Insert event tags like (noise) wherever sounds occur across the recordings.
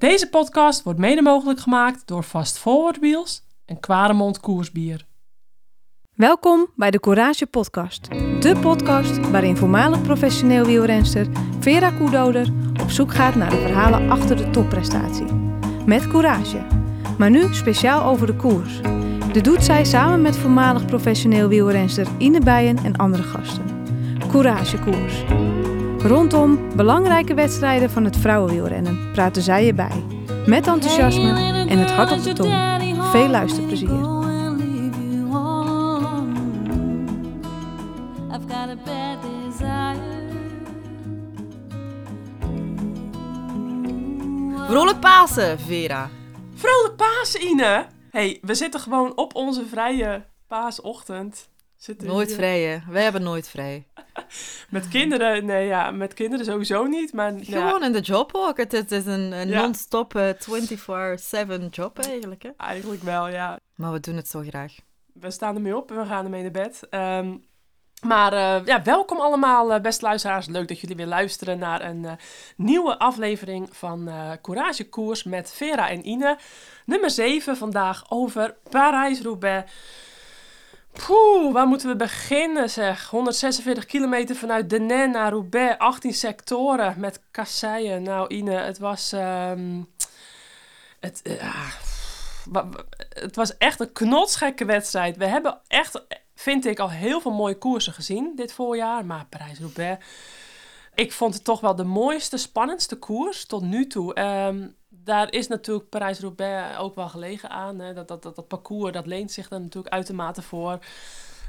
Deze podcast wordt mede mogelijk gemaakt door Fast Forward Wheels en Kwaremond Koersbier. Welkom bij de Courage Podcast. De podcast waarin voormalig professioneel wielrenster Vera Koedoder op zoek gaat naar de verhalen achter de topprestatie. Met courage. Maar nu speciaal over de koers. Dit doet zij samen met voormalig professioneel wielrenster Ine Bijen en andere gasten. Courage Koers. Rondom belangrijke wedstrijden van het vrouwenwielrennen praten zij erbij. Met enthousiasme en het hart op de tong. Veel luisterplezier. Vrolijk Pasen, Vera. Vrolijk Pasen, Ine! hey, we zitten gewoon op onze vrije paasochtend. Zitten we Nooit hier. vrij, hè? Wij hebben nooit vrij. (laughs) Met kinderen, nee ja, met kinderen sowieso niet, maar ja, Gewoon in de job ook. Het, het is een, een Ja. non-stop eh, 24-7 job eigenlijk, hè? eigenlijk wel, ja. Maar we doen het zo graag. We staan ermee op en we gaan ermee naar bed. Ehm, maar eh, ja, welkom allemaal, eh, beste luisteraars. Leuk dat jullie weer luisteren naar een eh, nieuwe aflevering van eh Courage Koers met Vera en Ine. Nummer 7 vandaag over Parijs-Roubaix. Waar moeten we beginnen zeg? 146 kilometer vanuit Denain naar Roubaix, 18 sectoren met kasseien. Nou Ine, het was... ehm, het, eh, ah, het was echt een knotsgekke wedstrijd. We hebben echt, vind ik, al heel veel mooie koersen gezien dit voorjaar. Maar Parijs-Roubaix, ik vond het toch wel de mooiste, spannendste koers tot nu toe. Ehm, daar is natuurlijk Parijs-Roubaix ook wel gelegen aan. Hè. Dat, dat, dat, dat parcours, dat leent zich er natuurlijk uitermate voor.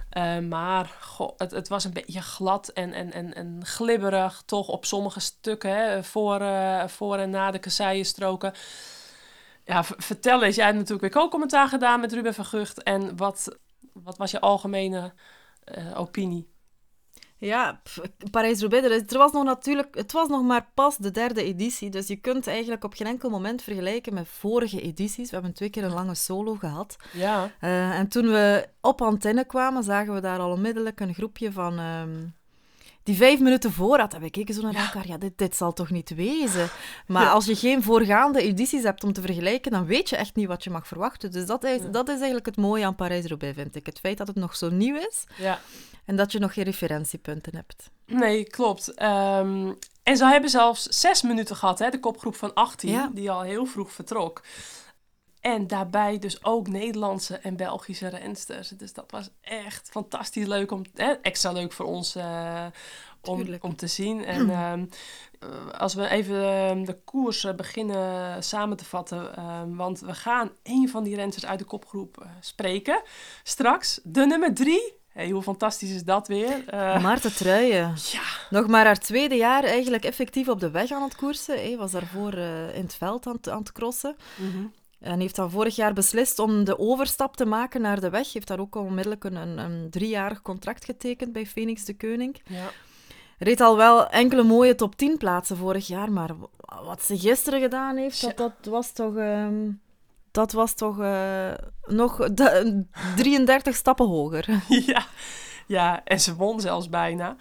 Eh, maar het, het was een beetje glad en, en, en, en glibberig, toch op sommige stukken, hè, voor, eh, voor en na de kasseienstroken. Ja, vertel eens, jij hebt natuurlijk weer co-commentaar gedaan met Ruben van Gucht. En wat, wat was je algemene eh, opinie? Ja, Parijs-Roubaix, er, was nog natuurlijk... Het was nog maar pas de derde editie, dus je kunt eigenlijk op geen enkel moment vergelijken met vorige edities. We hebben twee keer een lange solo gehad. Ja, Eh, en toen we op antenne kwamen, zagen we daar al onmiddellijk een groepje van... ehm, die vijf minuten voor had, en we keken zo naar elkaar. Ja, dit, dit zal toch niet wezen? (laughs) Maar Ja. als je geen voorgaande edities hebt om te vergelijken, dan weet je echt niet wat je mag verwachten. Dus dat is, Ja. dat is eigenlijk het mooie aan Parijs-Roubaix, vind ik. Het feit dat het nog zo nieuw is ja. En dat je nog geen referentiepunten hebt. Nee, klopt. Ehm, en ze hebben zelfs zes minuten gehad, hè, de kopgroep van 18, Ja. die al heel vroeg vertrok. En daarbij dus ook Nederlandse en Belgische rensters. Dus dat was echt fantastisch leuk om, hè, extra leuk voor ons eh, om, om te zien. En ehm, eh, als we even ehm, de koers eh, beginnen samen te vatten, want we gaan een van die rensters uit de kopgroep spreken. Straks de nummer drie. Hey, hoe fantastisch is dat weer? Eh, Maarten Truijen, ja, nog maar haar tweede jaar eigenlijk effectief op de weg aan het koersen. Hij was daarvoor eh, in het veld aan het, aan het crossen. Mhm. En heeft dan vorig jaar beslist om de overstap te maken naar de weg. Heeft daar ook onmiddellijk een, een, een driejarig contract getekend bij Phoenix de Koning. Ja. Reed al wel enkele mooie top 10 plaatsen vorig jaar, maar wat ze gisteren gedaan heeft, dat, dat was toch... ehm, dat was toch eh, nog de- (laughs) 33 stappen hoger. (laughs) ja. ja, en ze won zelfs bijna.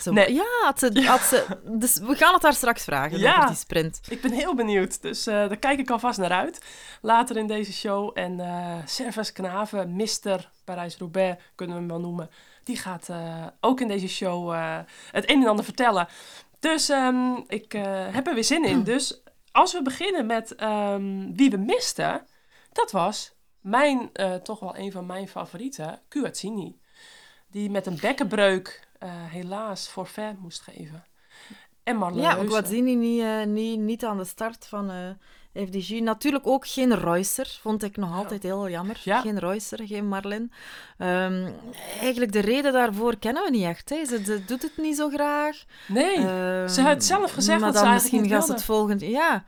Zo, Nee. Ja, had ze, had ze, dus we gaan het daar straks vragen Ja. over die sprint. Ik ben heel benieuwd, dus eh, daar kijk ik alvast naar uit. Later in deze show. En eh Servus Knaven, Mr. Parijs-Roubaix kunnen we hem wel noemen. Die gaat ook in deze show het een en ander vertellen. Dus ehm, ik heb er weer zin in. (clears throat) Dus als we beginnen met ehm, wie we misten, dat was mijn, eh, toch wel een van mijn favorieten, Cuazzini. Die met een bekkenbreuk eh, helaas forfait moest geven. En Marlon Ja, Reuser. Guazzini niet, eh, niet, niet aan de start van FDG. Natuurlijk ook geen Reusser, vond ik nog altijd heel jammer. Ja. Geen Reusser, geen Marlin. Ehm, eigenlijk de reden daarvoor kennen we niet echt. Hè. Ze, ze doet het niet zo graag. Nee, Ehm, ze had zelf gezegd dat ze misschien eigenlijk gaat niet ze het wilde. volgend Ja,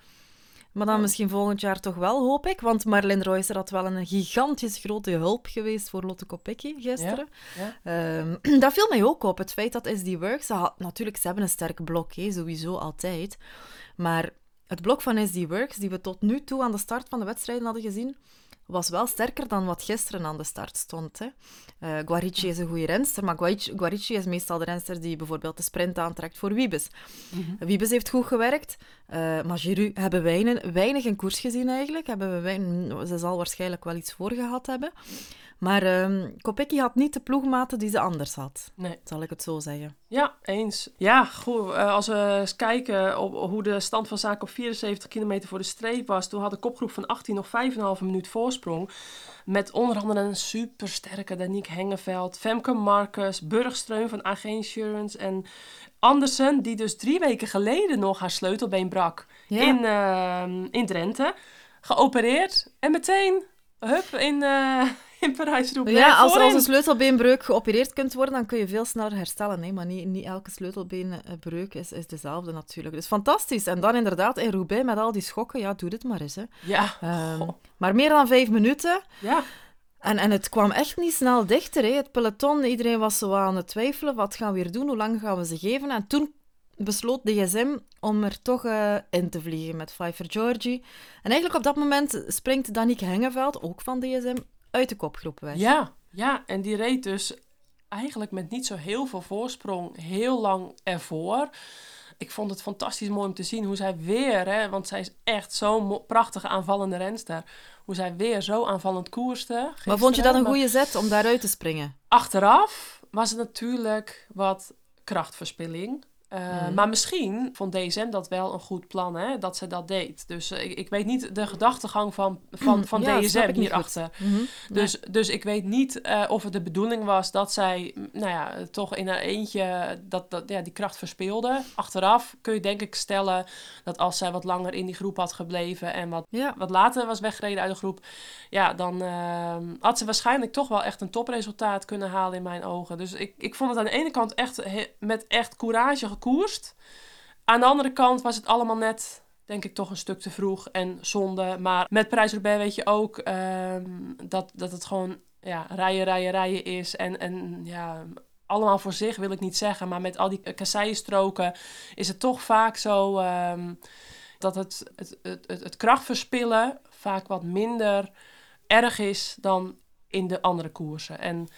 maar dan misschien volgend jaar toch wel, hoop ik. Want Marlin Reusser had wel een gigantisch grote hulp geweest voor Lotte Kopecky gisteren. Ja, Ehm, (clears throat) dat viel mij ook op, het feit dat SD Works... Ze had, natuurlijk, ze hebben een sterk blok, hè, sowieso altijd. Maar het blok van SD Works, die we tot nu toe aan de start van de wedstrijden hadden gezien, was wel sterker dan wat gisteren aan de start stond. Hè. Uh, Guarici is een goede renster, maar Guarici, Guarici, is meestal de renster die bijvoorbeeld de sprint aantrekt voor Wiebes. Mm Wiebes heeft goed gewerkt, uh, maar Giroud hebben weinig, weinig in koers gezien eigenlijk. Hebben we weinig, ze zal waarschijnlijk wel iets voor gehad hebben. Maar um, Kopecky had niet de ploegmaten die ze anders had. Nee. Zal ik het zo zeggen. Ja, eens. Ja, goed. Uh, als we eens kijken op, hoe de stand van zaken op 74 kilometer voor de streep was. Toen had de kopgroep van 18 nog 5,5 minuut voorsprong. Met onder andere een supersterke Danique Hengeveld, Femke Marcus, Burgstreum van AG Insurance en Andersen, die dus drie weken geleden nog haar sleutelbeen brak in, uh, in Drenthe. Geopereerd en meteen, hup, in... Uh, (laughs) in Parijs-Roubaix. Ja, als, als een sleutelbeenbreuk geopereerd kunt worden, dan kun je veel sneller herstellen. Hè? Maar niet, niet elke sleutelbeenbreuk is, is dezelfde natuurlijk. Dus fantastisch. En dan inderdaad in Roubaix met al die schokken. Ja, doe dit maar eens. Hè. Ja. Um, maar meer dan vijf minuten. Ja. En, en het kwam echt niet snel dichter. Hè. Het peloton, iedereen was zo aan het twijfelen. Wat gaan we weer doen? Hoe lang gaan we ze geven? En toen besloot DSM om er toch uh, in te vliegen met Pfeiffer Georgie. En eigenlijk op dat moment springt Danique Hengeveld, ook van DSM, uit de kopgroep weg. Ja, ja, en die reed dus eigenlijk met niet zo heel veel voorsprong heel lang ervoor. Ik vond het fantastisch mooi om te zien hoe zij weer, hè, want zij is echt zo'n prachtige aanvallende renster, hoe zij weer zo aanvallend koerste. Maar vond je dat een goede zet om daaruit te springen? Achteraf was het natuurlijk wat krachtverspilling. Uh, mm. Maar misschien vond DSM dat wel een goed plan, hè, dat ze dat deed. Dus uh, ik, ik, weet niet de gedachtegang van, van, van (clears throat) ja, DSM hierachter. Mm -hmm. dus, nee. dus ik weet niet uh, of het de bedoeling was dat zij, nou ja, toch in haar eentje dat, dat, ja, die kracht verspeelde. Achteraf kun je denk ik stellen dat als zij wat langer in die groep had gebleven en wat, ja. wat later was weggereden uit de groep, ja, dan ehm, had ze waarschijnlijk toch wel echt een topresultaat kunnen halen in mijn ogen. Dus ik, ik vond het aan de ene kant echt met echt courage gekoerst. Aan de andere kant was het allemaal net, denk ik, toch een stuk te vroeg en zonde. Maar met Parijs-Roubaix weet je ook um, dat, dat het gewoon ja, rijden, rijden, rijden is. En, en ja, allemaal voor zich wil ik niet zeggen. Maar met al die kasseienstroken is het toch vaak zo um, dat het, het, het, het, het krachtverspillen vaak wat minder erg is dan in de andere koersen. En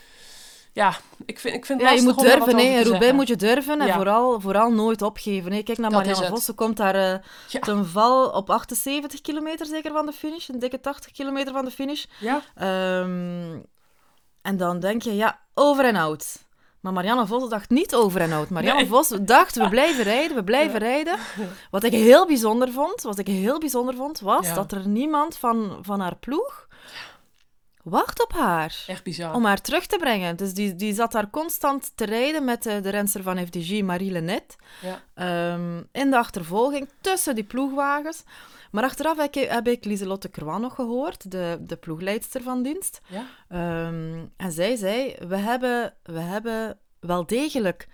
ja, ik vind, ik vind het ja, je moet durven, hè. Roubaix moet je durven en vooral, vooral nooit opgeven. Hè. Kijk naar Marianne Vos, ze komt daar uh, ja. ten val op 78 kilometer zeker van de finish. Een dikke 80 kilometer van de finish. Ja. Um, en dan denk je, ja, over en out. Maar Marianne Vos dacht niet over en out. Marianne nee. Vos dacht, we blijven rijden, we blijven ja. rijden. (laughs) Wat ik heel bijzonder vond, wat ik heel bijzonder vond, was dat er niemand van, van haar ploeg wacht op haar. Echt bizar. Om haar terug te brengen. Dus die, die zat daar constant te rijden met de, de renster van FDG, Marie Lenet. Ja. Um, in de achtervolging tussen die ploegwagens. Maar achteraf heb ik, heb ik Lieselotte nog gehoord, de, de ploegleidster van dienst. Ja. Um, en zij zei, we hebben, we hebben wel degelijk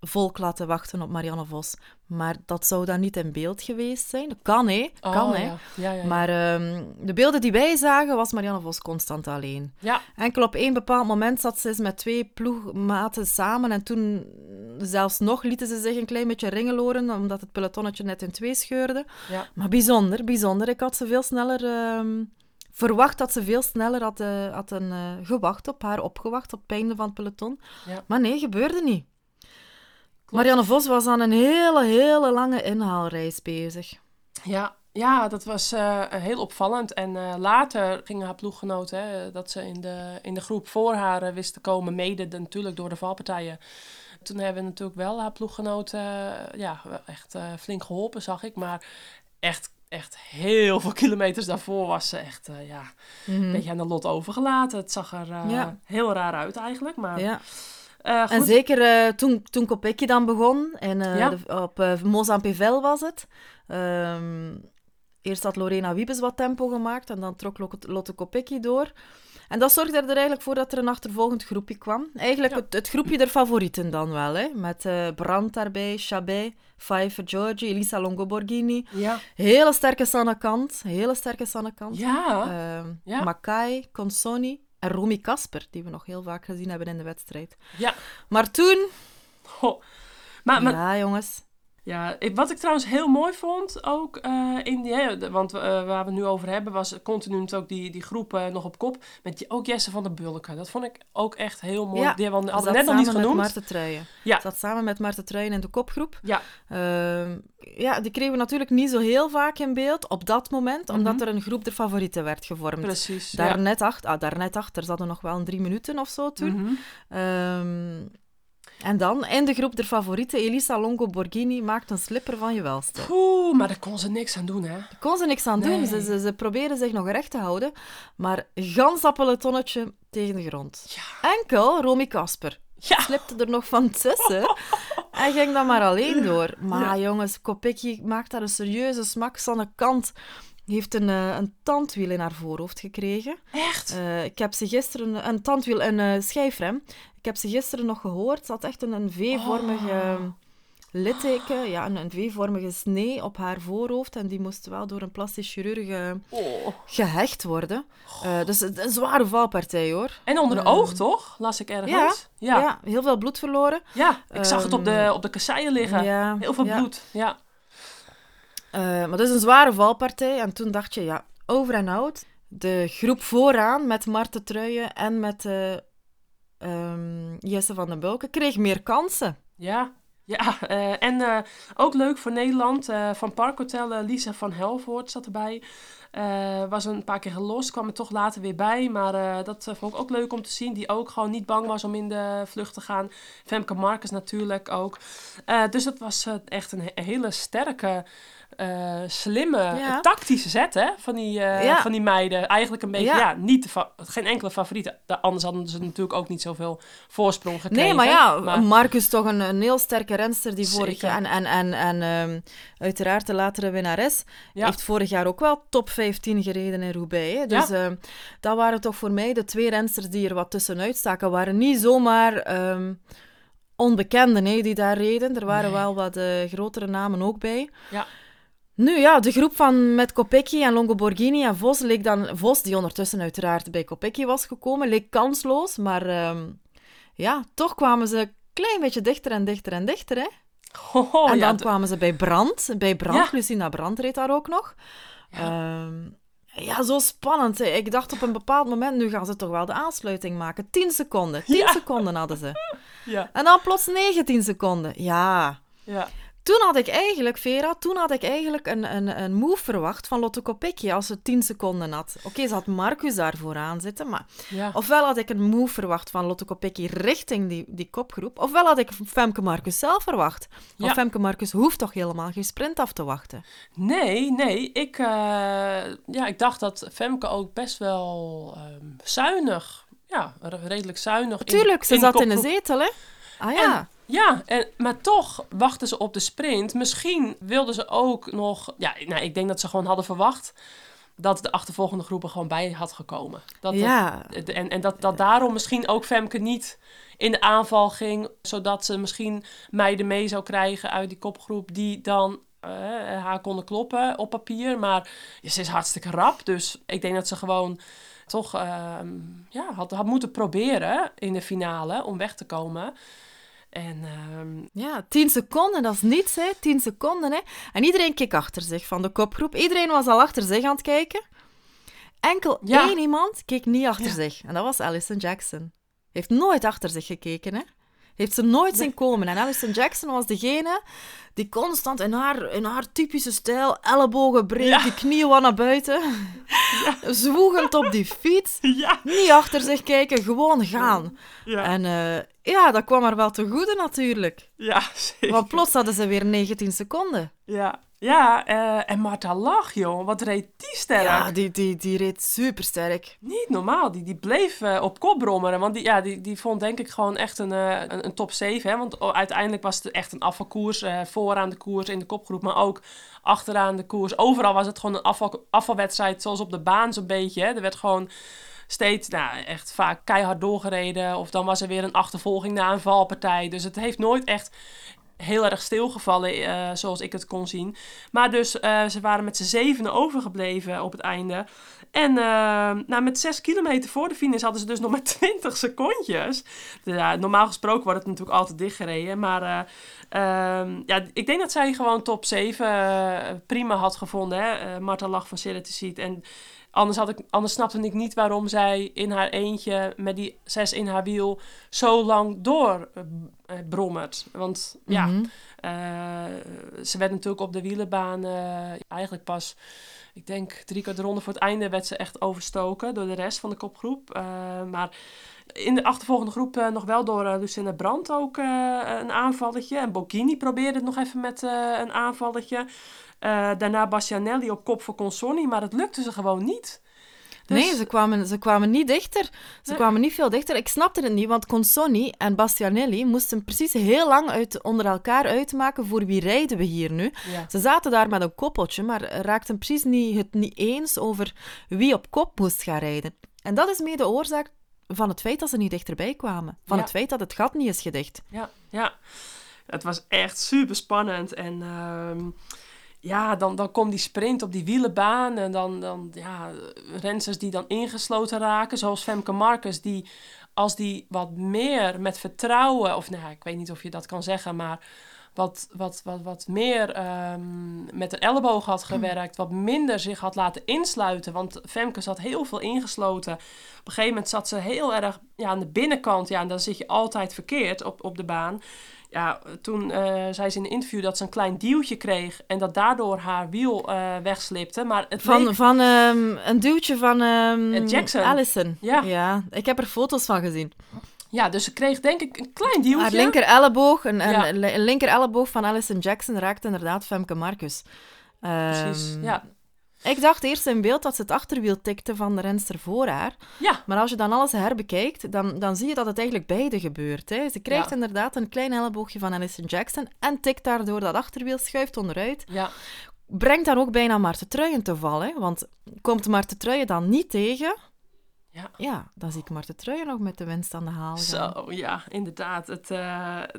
volk laten wachten op Marianne Vos. Maar dat zou dan niet in beeld geweest zijn. Dat kan, hè. Oh, kan, hè. Ja. Ja, ja, maar um, de beelden die wij zagen, was Marianne Vos constant alleen. Ja. Enkel op één bepaald moment zat ze met twee ploegmaten samen. En toen, zelfs nog, lieten ze zich een klein beetje ringeloren, omdat het pelotonnetje net in twee scheurde. Maar bijzonder, bijzonder. Ik had ze veel sneller... Um, verwacht dat ze veel sneller had, uh, had een, uh, gewacht op haar, opgewacht op het einde van het peloton. Maar nee, gebeurde niet. Marianne Vos was aan een hele, hele lange inhaalreis bezig. Ja, ja dat was uh, heel opvallend. En uh, later gingen haar ploeggenoten, hè, dat ze in de, in de groep voor haar uh, wisten te komen, mede de, natuurlijk door de valpartijen. Toen hebben we natuurlijk wel haar ploeggenoten ja, echt flink geholpen, zag ik. Maar echt echt heel veel kilometers daarvoor was ze echt uh, ja, mm -hmm. een beetje aan de lot overgelaten. Het zag er uh, ja. heel raar uit eigenlijk. Maar, ja. Uh, en zeker uh, toen, toen Kopecky dan begon, en ja. de, op uh, Mozambique was het. Um, eerst had Lorena Wiebes wat tempo gemaakt en dan trok Lotte Kopecky door. En dat zorgde er eigenlijk voor dat er een achtervolgend groepje kwam. Eigenlijk ja. het, het, groepje der favorieten dan wel, hè? met uh, Brandt daarbij, Chabet, Pfeiffer, Giorgi, Elisa Longo Borghini. Ja. Hele sterke Sanne Kant, hele sterke Sanne Kant. Ja. Uh, ja. Makai, Consoni en Romy Kasper, die we nog heel vaak gezien hebben in de wedstrijd. Ja. Maar toen... Oh. Maar, maar... Ja, jongens. Ja, ik- wat ik trouwens heel mooi vond ook eh, in die, hè, want eh, waar we het nu over hebben, was continu ook die, die groep nog op kop. Met die, ook Jesse van der Bulken. Dat vond ik ook echt heel mooi. Ja, die hadden we net nog niet samen met genoemd. Maarten Truijen. Ja. Zat samen met Maarten Truijen in de kopgroep. Ja, Ehm, ja, die kregen we natuurlijk niet zo heel vaak in beeld op dat moment, omdat Mhm. er een groep der favorieten werd gevormd. precies. Daar, ja. net achter, ah, daar net achter zaten nog wel een drie minuten of zo toen. En dan in de groep der favorieten, Elisa Longo Borghini maakt een slipper van je welste. Oeh, maar daar kon ze niks aan doen, hè? Daar kon ze niks aan doen. Ze, ze, ze probeerden zich nog recht te houden, maar gans dat pelotonnetje tegen de grond. Ja. Enkel Romy Kasper Ja, slipte er nog van tussen (laughs) en ging dan maar alleen door. Maar jongens, Kopecky maakt daar een serieuze smak. Sanne Kant heeft een, eh, een tandwiel in haar voorhoofd gekregen. echt? Eh, ik heb ze gisteren... Een tandwiel, een eh, schijfrem. Ik heb ze gisteren nog gehoord. Ze had echt een, een V-vormige Oh. litteken. Ja, een, een V-vormige snee op haar voorhoofd. En die moest wel door een plastisch chirurg eh, Oh. gehecht worden. Eh, dus een zware valpartij, hoor. En onder de Ehm, oog, toch? Las ik ergens. Ja, Ja, Ja. ja. heel veel bloed verloren. ik zag het op de, Ehm, op de kasseien liggen. Ja, Heel veel ja. bloed. Ja. Eh, maar dat is een zware valpartij. En toen dacht je, ja, over en out. De groep vooraan met Marten Truijen en met eh, ehm, Jesse van den Bulken kreeg meer kansen. Ja, ja. eh, en eh, ook leuk voor Nederland. eh, van Parkhotel, Lisa van Helvoort zat erbij. Eh, was een paar keer gelost, kwam er toch later weer bij. Maar eh, dat eh, vond ik ook leuk om te zien. Die ook gewoon niet bang was om in de vlucht te gaan. Femke Marcus natuurlijk ook. Dus dat was echt een he- hele sterke, slimme, Ja. tactische zet hè, van, die, Ja. van die meiden. Eigenlijk een beetje, Ja. ja, niet geen enkele favoriete. Da- Anders hadden ze natuurlijk ook niet zoveel voorsprong gekregen. Nee, maar ja, Maar- Marcus toch een, een heel sterke renster die vorig jaar... En, en, en, en ehm, uiteraard de latere winnares. Heeft vorig jaar ook wel top 15 gereden in Roubaix. Hè? Dus ehm, dat waren toch voor mij de twee rensters die er wat tussenuit staken. waren niet zomaar ehm, onbekenden hè, die daar reden. Er waren Nee. wel wat eh, grotere namen ook bij. Ja. Nu ja, de groep van met Kopecky en Longo Borghini en Vos leek dan... Vos, die ondertussen uiteraard bij Kopecky was gekomen, leek kansloos. Maar ehm, ja, toch kwamen ze een klein beetje dichter en dichter en dichter. Hè? Oh, en dan kwamen ze bij Brand. Bij Brand, Ja. Lucinda Brand reed daar ook nog. Ja. Ehm, ja, zo spannend. hè. Ik dacht op een bepaald moment, nu gaan ze toch wel de aansluiting maken. 10 seconden. 10 Ja. seconden hadden ze. ja, En dan plots 19 seconden. Ja. ja. Toen had ik eigenlijk, Vera, toen had ik eigenlijk een, een, een move verwacht van Lotte Kopecky als ze 10 seconden had. Oké, ze had Marcus daar vooraan zitten, maar ja. ofwel had ik een move verwacht van Lotte Kopecky richting die, die kopgroep, ofwel had ik Femke Marcus zelf verwacht. Ja. Want Femke Marcus hoeft toch helemaal geen sprint af te wachten. Nee, nee. Ik, eh, ja, ik dacht dat Femke ook best wel ehm, zuinig, ja, re- redelijk zuinig. in- Tuurlijk, ze in zat in de kopgroep- zetel, hè? Ah ja. En- Ja, en, maar toch wachten ze op de sprint. Misschien wilden ze ook nog... Ja, nou, ik denk dat ze gewoon hadden verwacht dat de achtervolgende groep er gewoon bij had gekomen. Dat ja. het- en en dat, dat daarom misschien ook Femke niet in de aanval ging, zodat ze misschien meiden mee zou krijgen uit die kopgroep die dan eh, haar konden kloppen op papier. Maar ja, ze is hartstikke rap, dus ik denk dat ze gewoon toch ehm, ja, had, had moeten proberen in de finale om weg te komen. En ehm, Ja, 10 seconden, dat is niets, hè? 10 seconden, hè? En iedereen keek achter zich van de kopgroep. Iedereen was al achter zich aan het kijken. Enkel Ja. één iemand keek niet achter Ja. zich. En dat was Alison Jackson. Heeft nooit achter zich gekeken, hè? Heeft ze nooit zien komen. En Alison Jackson was degene die constant in haar, in haar typische stijl, ellebogen breed, Ja. die knieën wat naar buiten, zwoegend op die fiets, (laughs) ja, niet achter zich kijken, gewoon gaan. En eh, ja, dat kwam haar wel te goede natuurlijk. ja, (laughs) zeker. Want plots hadden ze weer 19 seconden. Ja, ja eh, en Marta lag, joh. Wat reed die sterk. Ja, die, die, die reed supersterk. Niet normaal. Die, die bleef eh, op kop brommeren. Want die, ja, die, die vond denk ik gewoon echt een, eh, een, een top 7. Hè? Want o- uiteindelijk was het echt een afvalkoers. vooraan de koers in de kopgroep, maar ook achteraan de koers. Overal was het gewoon een afval, afvalwedstrijd zoals op de baan zo'n beetje. Hè? Er werd gewoon steeds, nou, echt vaak keihard doorgereden. Of dan was er weer een achtervolging na een valpartij. Dus het heeft nooit echt heel erg stilgevallen, eh, zoals ik het kon zien. Maar dus eh, ze waren met z'n zevenen overgebleven op het einde. En uh, nou, met 6 kilometer voor de finish hadden ze dus (laughs) nog maar 20 secondjes. Dus normaal gesproken wordt het natuurlijk altijd dichtgereden. Maar uh, uh, ja, ik denk dat zij gewoon top 7 prima had gevonden. Hè? Marta lag van Silly Seat. En anders, had ik, anders snapte ik niet waarom zij in haar eentje met die 6 in haar wiel zo lang door brommert. Want ja, mm -hmm. ze werd natuurlijk op de wielenbaan eigenlijk pas ik denk drie kwart ronde voor het einde werd ze echt overstoken door de rest van de kopgroep. Maar in de achtervolgende groep uh, nog wel door uh, Lucinda Brandt ook een aanvalletje. En Bocchini probeerde het nog even met een aanvalletje. Daarna Bastianelli op kop voor Consonni, maar het lukte ze gewoon niet. Dus... Nee, ze kwamen, ze kwamen niet dichter. Ze nee. kwamen niet veel dichter. Ik snapte het niet, want Consonni en Bastianelli moesten precies heel lang uit, onder elkaar uitmaken voor wie rijden we hier nu. Ja. Ze zaten daar met een koppeltje, maar raakten precies niet, het niet eens over wie op kop moest gaan rijden. En dat is mede oorzaak van het feit dat ze niet dichterbij kwamen. Van Ja. het feit dat het gat niet is gedicht. Ja, ja. Het was echt super spannend. En ehm, ja, dan, dan komt die sprint op die wielenbaan. En dan, dan ja, rensters die dan ingesloten raken. Zoals Femke Marcus, die als die wat meer met vertrouwen... Of nou, ik weet niet of je dat kan zeggen, maar... Wat, wat, wat, wat meer ehm, met de elleboog had gewerkt. Wat minder zich had laten insluiten. Want Femke zat heel veel ingesloten. Op een gegeven moment zat ze heel erg ja, aan de binnenkant. Ja, en dan zit je altijd verkeerd op, op de baan. Ja, toen eh, zei ze in een interview dat ze een klein duwtje kreeg. En dat daardoor haar wiel eh, wegslipte. Maar het Van, leek- van ehm, een duwtje van ehm Eh, Jackson. Allison. Ja. ik heb er foto's van gezien. Ja, dus ze kreeg denk ik een klein duwtje. Haar linker elleboog, een, een, Ja. een linker elleboog van Alison Jackson raakte inderdaad Femke Marcus. Precies, Ehm, ja. Ik dacht eerst in beeld dat ze het achterwiel tikte van de renster voor haar. Ja, Maar als je dan alles herbekijkt, dan, dan zie je dat het eigenlijk beide gebeurt. Hè. Ze krijgt Ja. inderdaad een klein elleboogje van Alison Jackson en tikt daardoor dat achterwiel, schuift onderuit. ja, Brengt dan ook bijna Maarten Truijen te vallen. Want komt Maarten Truijen dan niet tegen, ja. ja, dan zie ik Maarten Truijen nog met de winst aan de haal gaan. Zo, ja, inderdaad. Het, eh,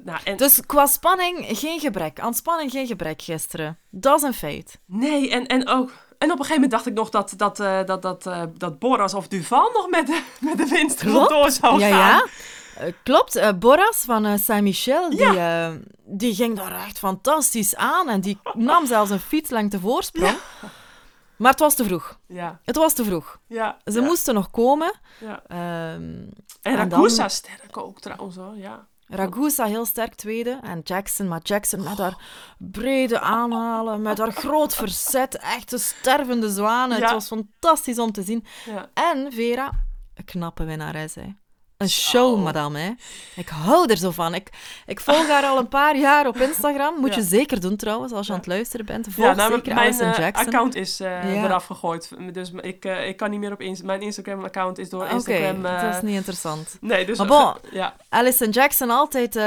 nou, en, Dus qua spanning geen gebrek. Aan spanning geen gebrek gisteren. Dat is een feit. Nee, en, en ook... En op een gegeven moment dacht ik nog dat, dat, eh, dat, dat, eh, dat Boras of Duval nog met de, (laughs) met de winst door zou ja, gaan. ja. Eh, klopt. Boras van Saint-Michel, die, die ging daar echt fantastisch aan. En die nam zelfs een fietslengte voorsprong. Maar het was te vroeg. Ja, Het was te vroeg. ja. Ze ja, moesten nog komen. Ja. Ehm En en Ragusa dan- sterk ook trouwens hoor, ja. Ragusa heel sterk tweede. En Jackson, maar Jackson met haar brede aanhalen, met haar groot verzet. Echt een stervende zwanen. Het was fantastisch om te zien. ja. En Vera, een knappe winnares, hè. Een show, madame, hè. Ik hou er zo van. Ik, ik volg haar al een paar jaar op Instagram. Moet Ja. je zeker doen, trouwens, als je aan het luisteren bent. Volg Ja, nou, zeker mijn eh, Jackson. account is eh, Ja. eraf gegooid. Dus ik, eh, ik kan niet meer op Inst Mijn Instagram-account is door Oké, Instagram... eh, dat is niet interessant. Nee, dus... Maar bon. (laughs) ja, Alison Jackson altijd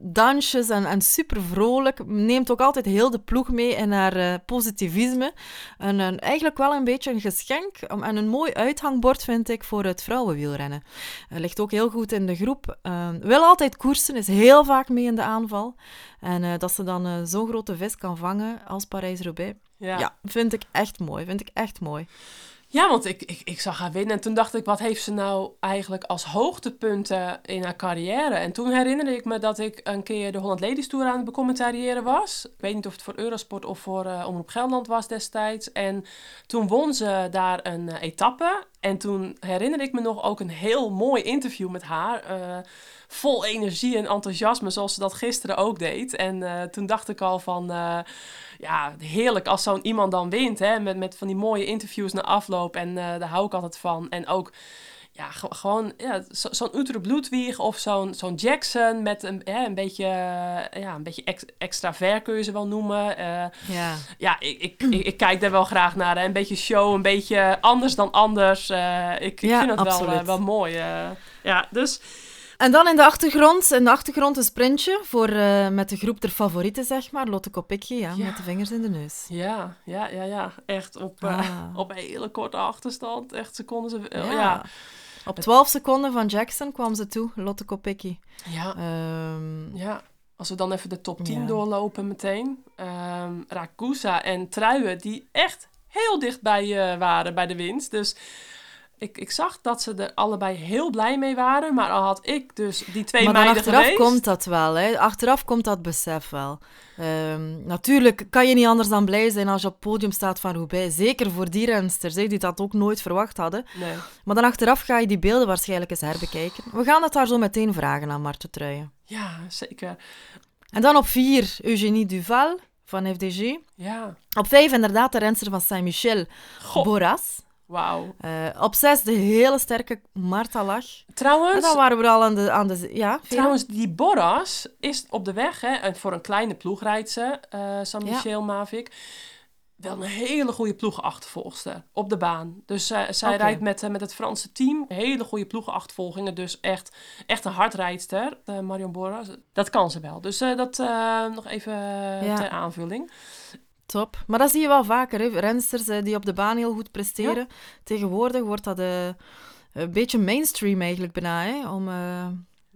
dansjes en, en super vrolijk. Neemt ook altijd heel de ploeg mee in haar positivisme. En, en eigenlijk wel een beetje een geschenk en een mooi uithangbord, vind ik, voor het vrouwenwielrennen. Eh, ligt ook heel goed in de groep. Eh, wil altijd koersen, is heel vaak mee in de aanval. En eh, dat ze dan eh, zo'n grote vis kan vangen als Parijs-Roubaix. ja. Ja. vind ik echt mooi. Vind ik echt mooi. Ja, want ik, ik, ik zag haar winnen en toen dacht ik, wat heeft ze nou eigenlijk als hoogtepunten in haar carrière? En toen herinnerde ik me dat ik een keer de Holland Ladies Tour aan het becommentariëren was. Ik weet niet of het voor Eurosport of voor eh Omroep Gelderland was destijds. En toen won ze daar een eh, etappe. En toen herinnerde ik me nog ook een heel mooi interview met haar. eh, vol energie en enthousiasme, zoals ze dat gisteren ook deed. En eh, toen dacht ik al van, eh, ja, heerlijk als zo'n iemand dan wint, hè, met, met van die mooie interviews na afloop. En eh, daar hou ik altijd van. En ook, ja, ge- gewoon ja, zo- zo'n Utrecht Bloedwieg of zo'n zo'n Jackson met een, hè, een beetje, ja, een beetje ex, extravert kun je ze wel noemen. Ja. ja, ik, ik, ik, ik kijk daar wel graag naar. Hè. Een beetje show, een beetje anders dan anders. Ik, ik Ja, vind het wel, wel mooi. ja, dus En dan in de achtergrond, in de achtergrond een sprintje voor, eh, met de groep der favorieten, zeg maar. Lotte Kopecky, ja, Ja. met de vingers in de neus. ja, ja, ja, ja. Echt op, eh, Ah. (laughs) op een hele korte achterstand. Echt seconden. Ze, Ja. ja. Op 12 seconden van Jackson kwam ze toe, Lotte Kopecky. Ja, Ehm, ja. Als we dan even de top 10 Ja. doorlopen meteen. Ehm Ragusa en Truien, die echt heel dichtbij eh, waren bij de winst. Dus ik, ik zag dat ze er allebei heel blij mee waren. Maar al had ik dus die twee maar meiden achteraf geweest... komt dat wel, hè. Achteraf komt dat besef wel. Ehm, natuurlijk kan je niet anders dan blij zijn als je op het podium staat van Roubaix. Zeker voor die rensters, hè, die dat ook nooit verwacht hadden. Nee. Maar dan achteraf ga je die beelden waarschijnlijk eens herbekijken. We gaan dat daar zo meteen vragen aan Marten Truijen. Ja, zeker. En dan op vier, Eugénie Duval van FDG. Ja. Op vijf inderdaad de renster van Saint-Michel, Boras. Wauw. Eh, op zes de hele sterke Marta Lach. En Trouwens, dan waren we al aan de... Aan de ja, trouwens, die Borras is op de weg, hè, en voor een kleine ploeg rijdt ze, eh San Ja. Michel Mavic. Wel een hele goede ploegenachtervolgster op de baan. Dus eh, zij rijdt met, met het Franse team. Hele goede ploegenachtervolgingen. Dus echt, echt een hardrijdster, Marion Borras. Dat kan ze wel. Dus dat nog even Ja. ter aanvulling. Top. Maar dat zie je wel vaker, hè. rensters eh, die op de baan heel goed presteren. Tegenwoordig wordt dat eh, een beetje mainstream eigenlijk bijna, hè, om, eh,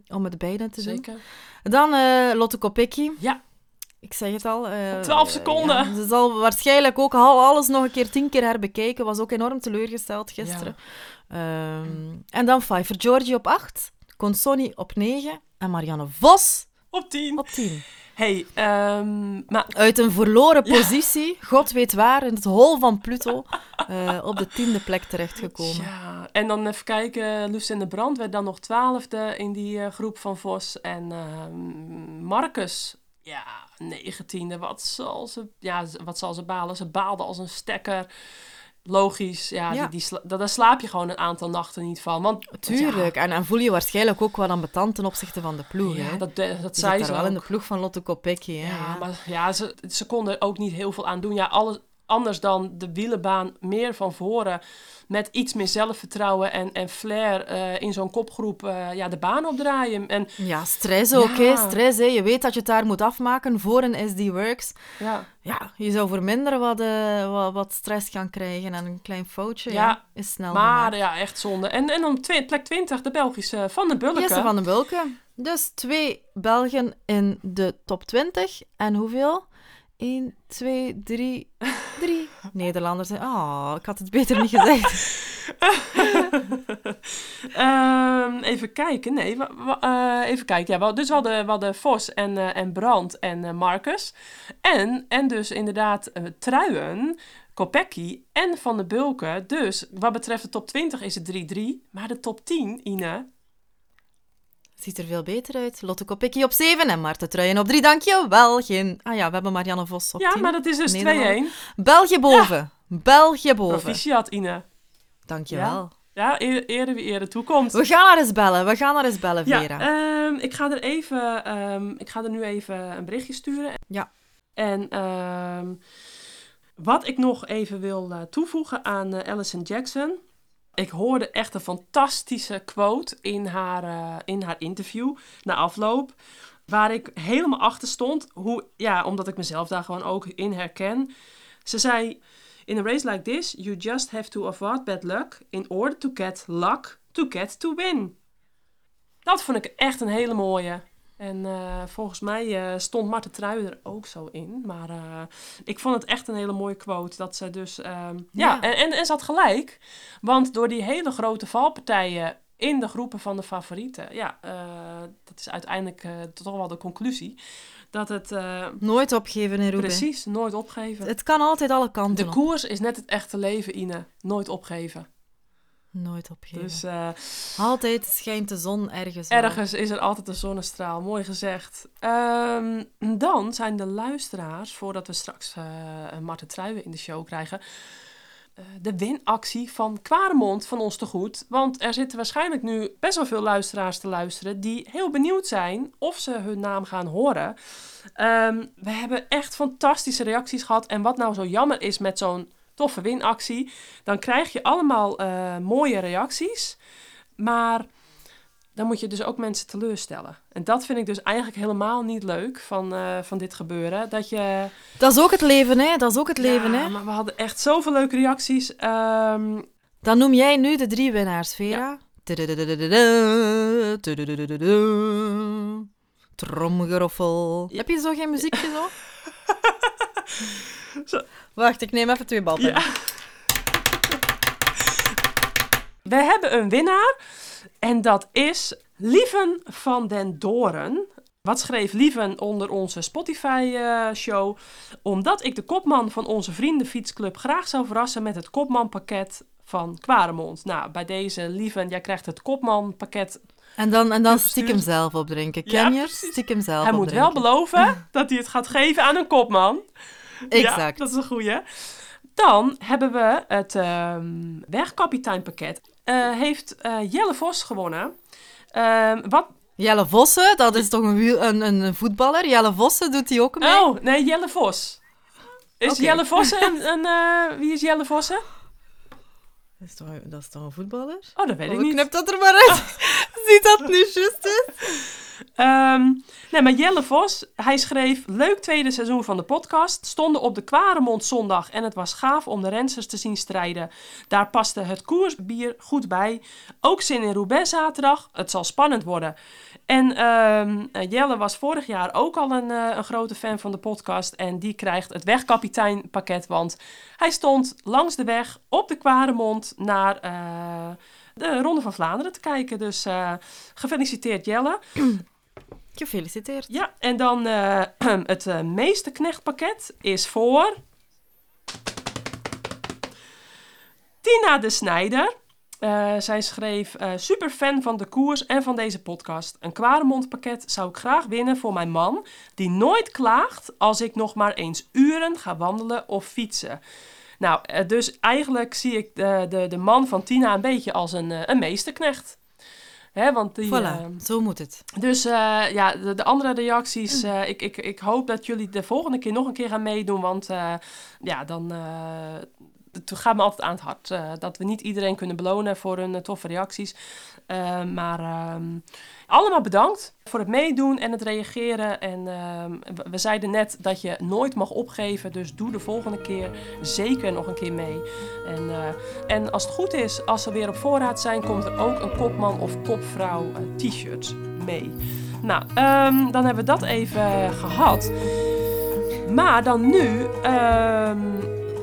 om het beide te doen. Zeker. Dan eh, Lotte Kopecky. Ja. Ik zeg het al. eh, Op 12 seconden. ja, ze zal waarschijnlijk ook al alles nog een keer tien keer herbekijken. Was ook enorm teleurgesteld gisteren. Ehm, en dan Pfeiffer Georgie op 8. Consoni op 9. En Marianne Vos Op 10. op 10. Hey, ehm, maar Uit een verloren positie, god weet waar, in het hol van Pluto, eh, op de tiende plek terechtgekomen. Ja, en dan even kijken. Lucinda Brand werd dan nog twaalfde in die eh, groep van Vos. En ehm, Marcus, ja, negentiende. Wat zal ze, ja, wat zal ze balen? Ze baalde als een stekker. Logisch, ja, Ja. Die, die daar, slaap je gewoon een aantal nachten niet van. Want, Tuurlijk, en, en voel je waarschijnlijk ook wel ambetant ten opzichte van de ploeg. Ja, hè? dat, dat, dat zei ze wel in de ploeg van Lotte Kopecky. Ja, maar ja, ze, ze konden er ook niet heel veel aan doen. Ja, alles, anders dan de wielenbaan meer van voren. Met iets meer zelfvertrouwen en, en flair eh, in zo'n kopgroep eh, ja, de baan opdraaien. En Ja, stress ook, hè. Stress, hè. Je weet dat je het daar moet afmaken voor een SD Works. ja, Ja, je zou voor minder wat, eh, wat, wat stress gaan krijgen en een klein foutje Ja, ja, is snel maar gemaakt. ja, echt zonde. En, en op twi- plek 20 de Belgische Van de Bulke. Jesse van den Bulke. Dus twee Belgen in de top 20. En hoeveel? 1, 2, 3, 3 Nederlanders. Oh, ik had het beter niet gezegd. (laughs) Ehm, even kijken. Nee, eh, even kijken. Ja, we, dus we hadden, we hadden Vos en, eh, en Brand en eh, Marcus. En, en dus inderdaad Truien, Kopecky en Van de Bulke. Dus wat betreft de top 20 is het 3-3. Maar de top 10, Ine... Ziet er veel beter uit. Lotte Kopecky op 7 en Marten Truijen op 3. Dankjewel. Geen... Ah ja, we hebben Marianne Vos op Ja, 10. maar dat is dus 2-1. Nederland. België boven. België boven. Proficiat, Ine. Dankjewel. Ja, eer, ere wie ere toekomt. We gaan haar eens bellen. We gaan haar eens bellen, Ja, Vera. ehm, ik ga er even, ehm, ik ga er nu even een berichtje sturen. Ja. En ehm, wat ik nog even wil eh, toevoegen aan eh, Alison Jackson. Ik hoorde echt een fantastische quote in haar, eh, in haar interview na afloop. Waar ik helemaal achter stond. Hoe, ja, omdat ik mezelf daar gewoon ook in herken. Ze zei: In a race like this, you just have to avoid bad luck in order to get luck to get to win. Dat vond ik echt een hele mooie. En eh, volgens mij eh, stond Marten Truijen er ook zo in. Maar eh, ik vond het echt een hele mooie quote. Dat ze dus... ehm, ja, Ja. En, en, en ze had gelijk. Want door die hele grote valpartijen in de groepen van de favorieten... Ja, dat is uiteindelijk toch wel de conclusie. Dat het Nooit opgeven in precies nooit opgeven. Het kan altijd alle kanten De op. koers is net het echte leven, Ine. Nooit opgeven. Nooit opgeven. Dus eh, Altijd schijnt de zon ergens. wel. ergens is er altijd een zonnestraal. Mooi gezegd. Ehm, dan zijn de luisteraars, voordat we straks eh een Marten Truijen in de show krijgen... eh, de winactie van Kwaremond van ons te goed. Want er zitten waarschijnlijk nu best wel veel luisteraars te luisteren... die heel benieuwd zijn of ze hun naam gaan horen. Ehm, we hebben echt fantastische reacties gehad. En wat nou zo jammer is met zo'n toffe winactie... dan krijg je allemaal eh, mooie reacties... Maar dan moet je dus ook mensen teleurstellen. En dat vind ik dus eigenlijk helemaal niet leuk van, eh, van dit gebeuren. Dat je... Dat is ook het leven, hè? Dat is ook het leven, Ja, hè? maar we hadden echt zoveel leuke reacties. Ehm, Dan noem jij nu de drie winnaars, Vera. Tromgeroffel. Ja. Heb je zo geen muziekje zo? (laughs) Zo. Wacht, ik neem even twee balpennen. Ja. We hebben een winnaar en dat is Lieven van den Doren. Wat schreef Lieven onder onze Spotify-show? Omdat ik de kopman van onze vriendenfietsclub graag zou verrassen met het kopmanpakket van Quaremont. Nou, bij deze Lieven, jij krijgt het kopmanpakket. En dan, en dan stiekem zelf opdrinken. Ja, Ken je? precies. Stiekem zelf Hij moet wel beloven dat hij het gaat geven aan een kopman. Ja, Exact. dat is een goeie. Dan hebben we het ehm wegkapiteinpakket. Eh, heeft eh, Jelle Vos gewonnen. Ehm, wat? Jelle Vossen, dat is toch een, wiel- een, een, voetballer? Jelle Vossen doet hij ook mee? Oh, nee, Jelle Vos. Is. Jelle Vossen een... een eh, wie is Jelle Vossen? Dat, is toch, dat is toch een voetballer? Oh, dat weet ik Oh, niet. knip dat er maar uit. (laughs) Ziet dat nu juist is? Ehm, nee, maar Jelle Vos, hij schreef... Leuk tweede seizoen van de podcast. Stonden op de Kwaremond zondag en het was gaaf om de rensters te zien strijden. Daar paste het koersbier goed bij. Ook zin in Roubaix zaterdag. Het zal spannend worden. En ehm, eh, Jelle was vorig jaar ook al een, eh, een grote fan van de podcast. En die krijgt het wegkapiteinpakket. Want hij stond langs de weg op de Kwaremond naar eh, de Ronde van Vlaanderen te kijken. Dus gefeliciteerd Jelle. (clears throat) Gefeliciteerd. Ja, en dan (clears throat) het eh, meeste knechtpakket is voor... Tina de Snijder. Eh, zij schreef, eh super fan van de koers en van deze podcast. Een Kwaremond pakket zou ik graag winnen voor mijn man, die nooit klaagt als ik nog maar eens uren ga wandelen of fietsen. Nou, eh, dus eigenlijk zie ik de, de, de man van Tina een beetje als een, een meesterknecht. Hè, want die, Voilà, zo moet het. dus ja, de, de andere reacties. eh, ik, ik, ik hoop dat jullie de volgende keer nog een keer gaan meedoen. Want ja, dan. Het gaat me altijd aan het hart. eh, dat we niet iedereen kunnen belonen voor hun eh, toffe reacties. Eh, maar ehm, allemaal bedankt voor het meedoen en het reageren. En ehm, we, zeiden net dat je nooit mag opgeven. Dus doe de volgende keer zeker nog een keer mee. En, en als het goed is, als ze weer op voorraad zijn, komt er ook een kopman of kopvrouw t-shirt mee. Nou, ehm, dan hebben we dat even gehad. Maar dan nu,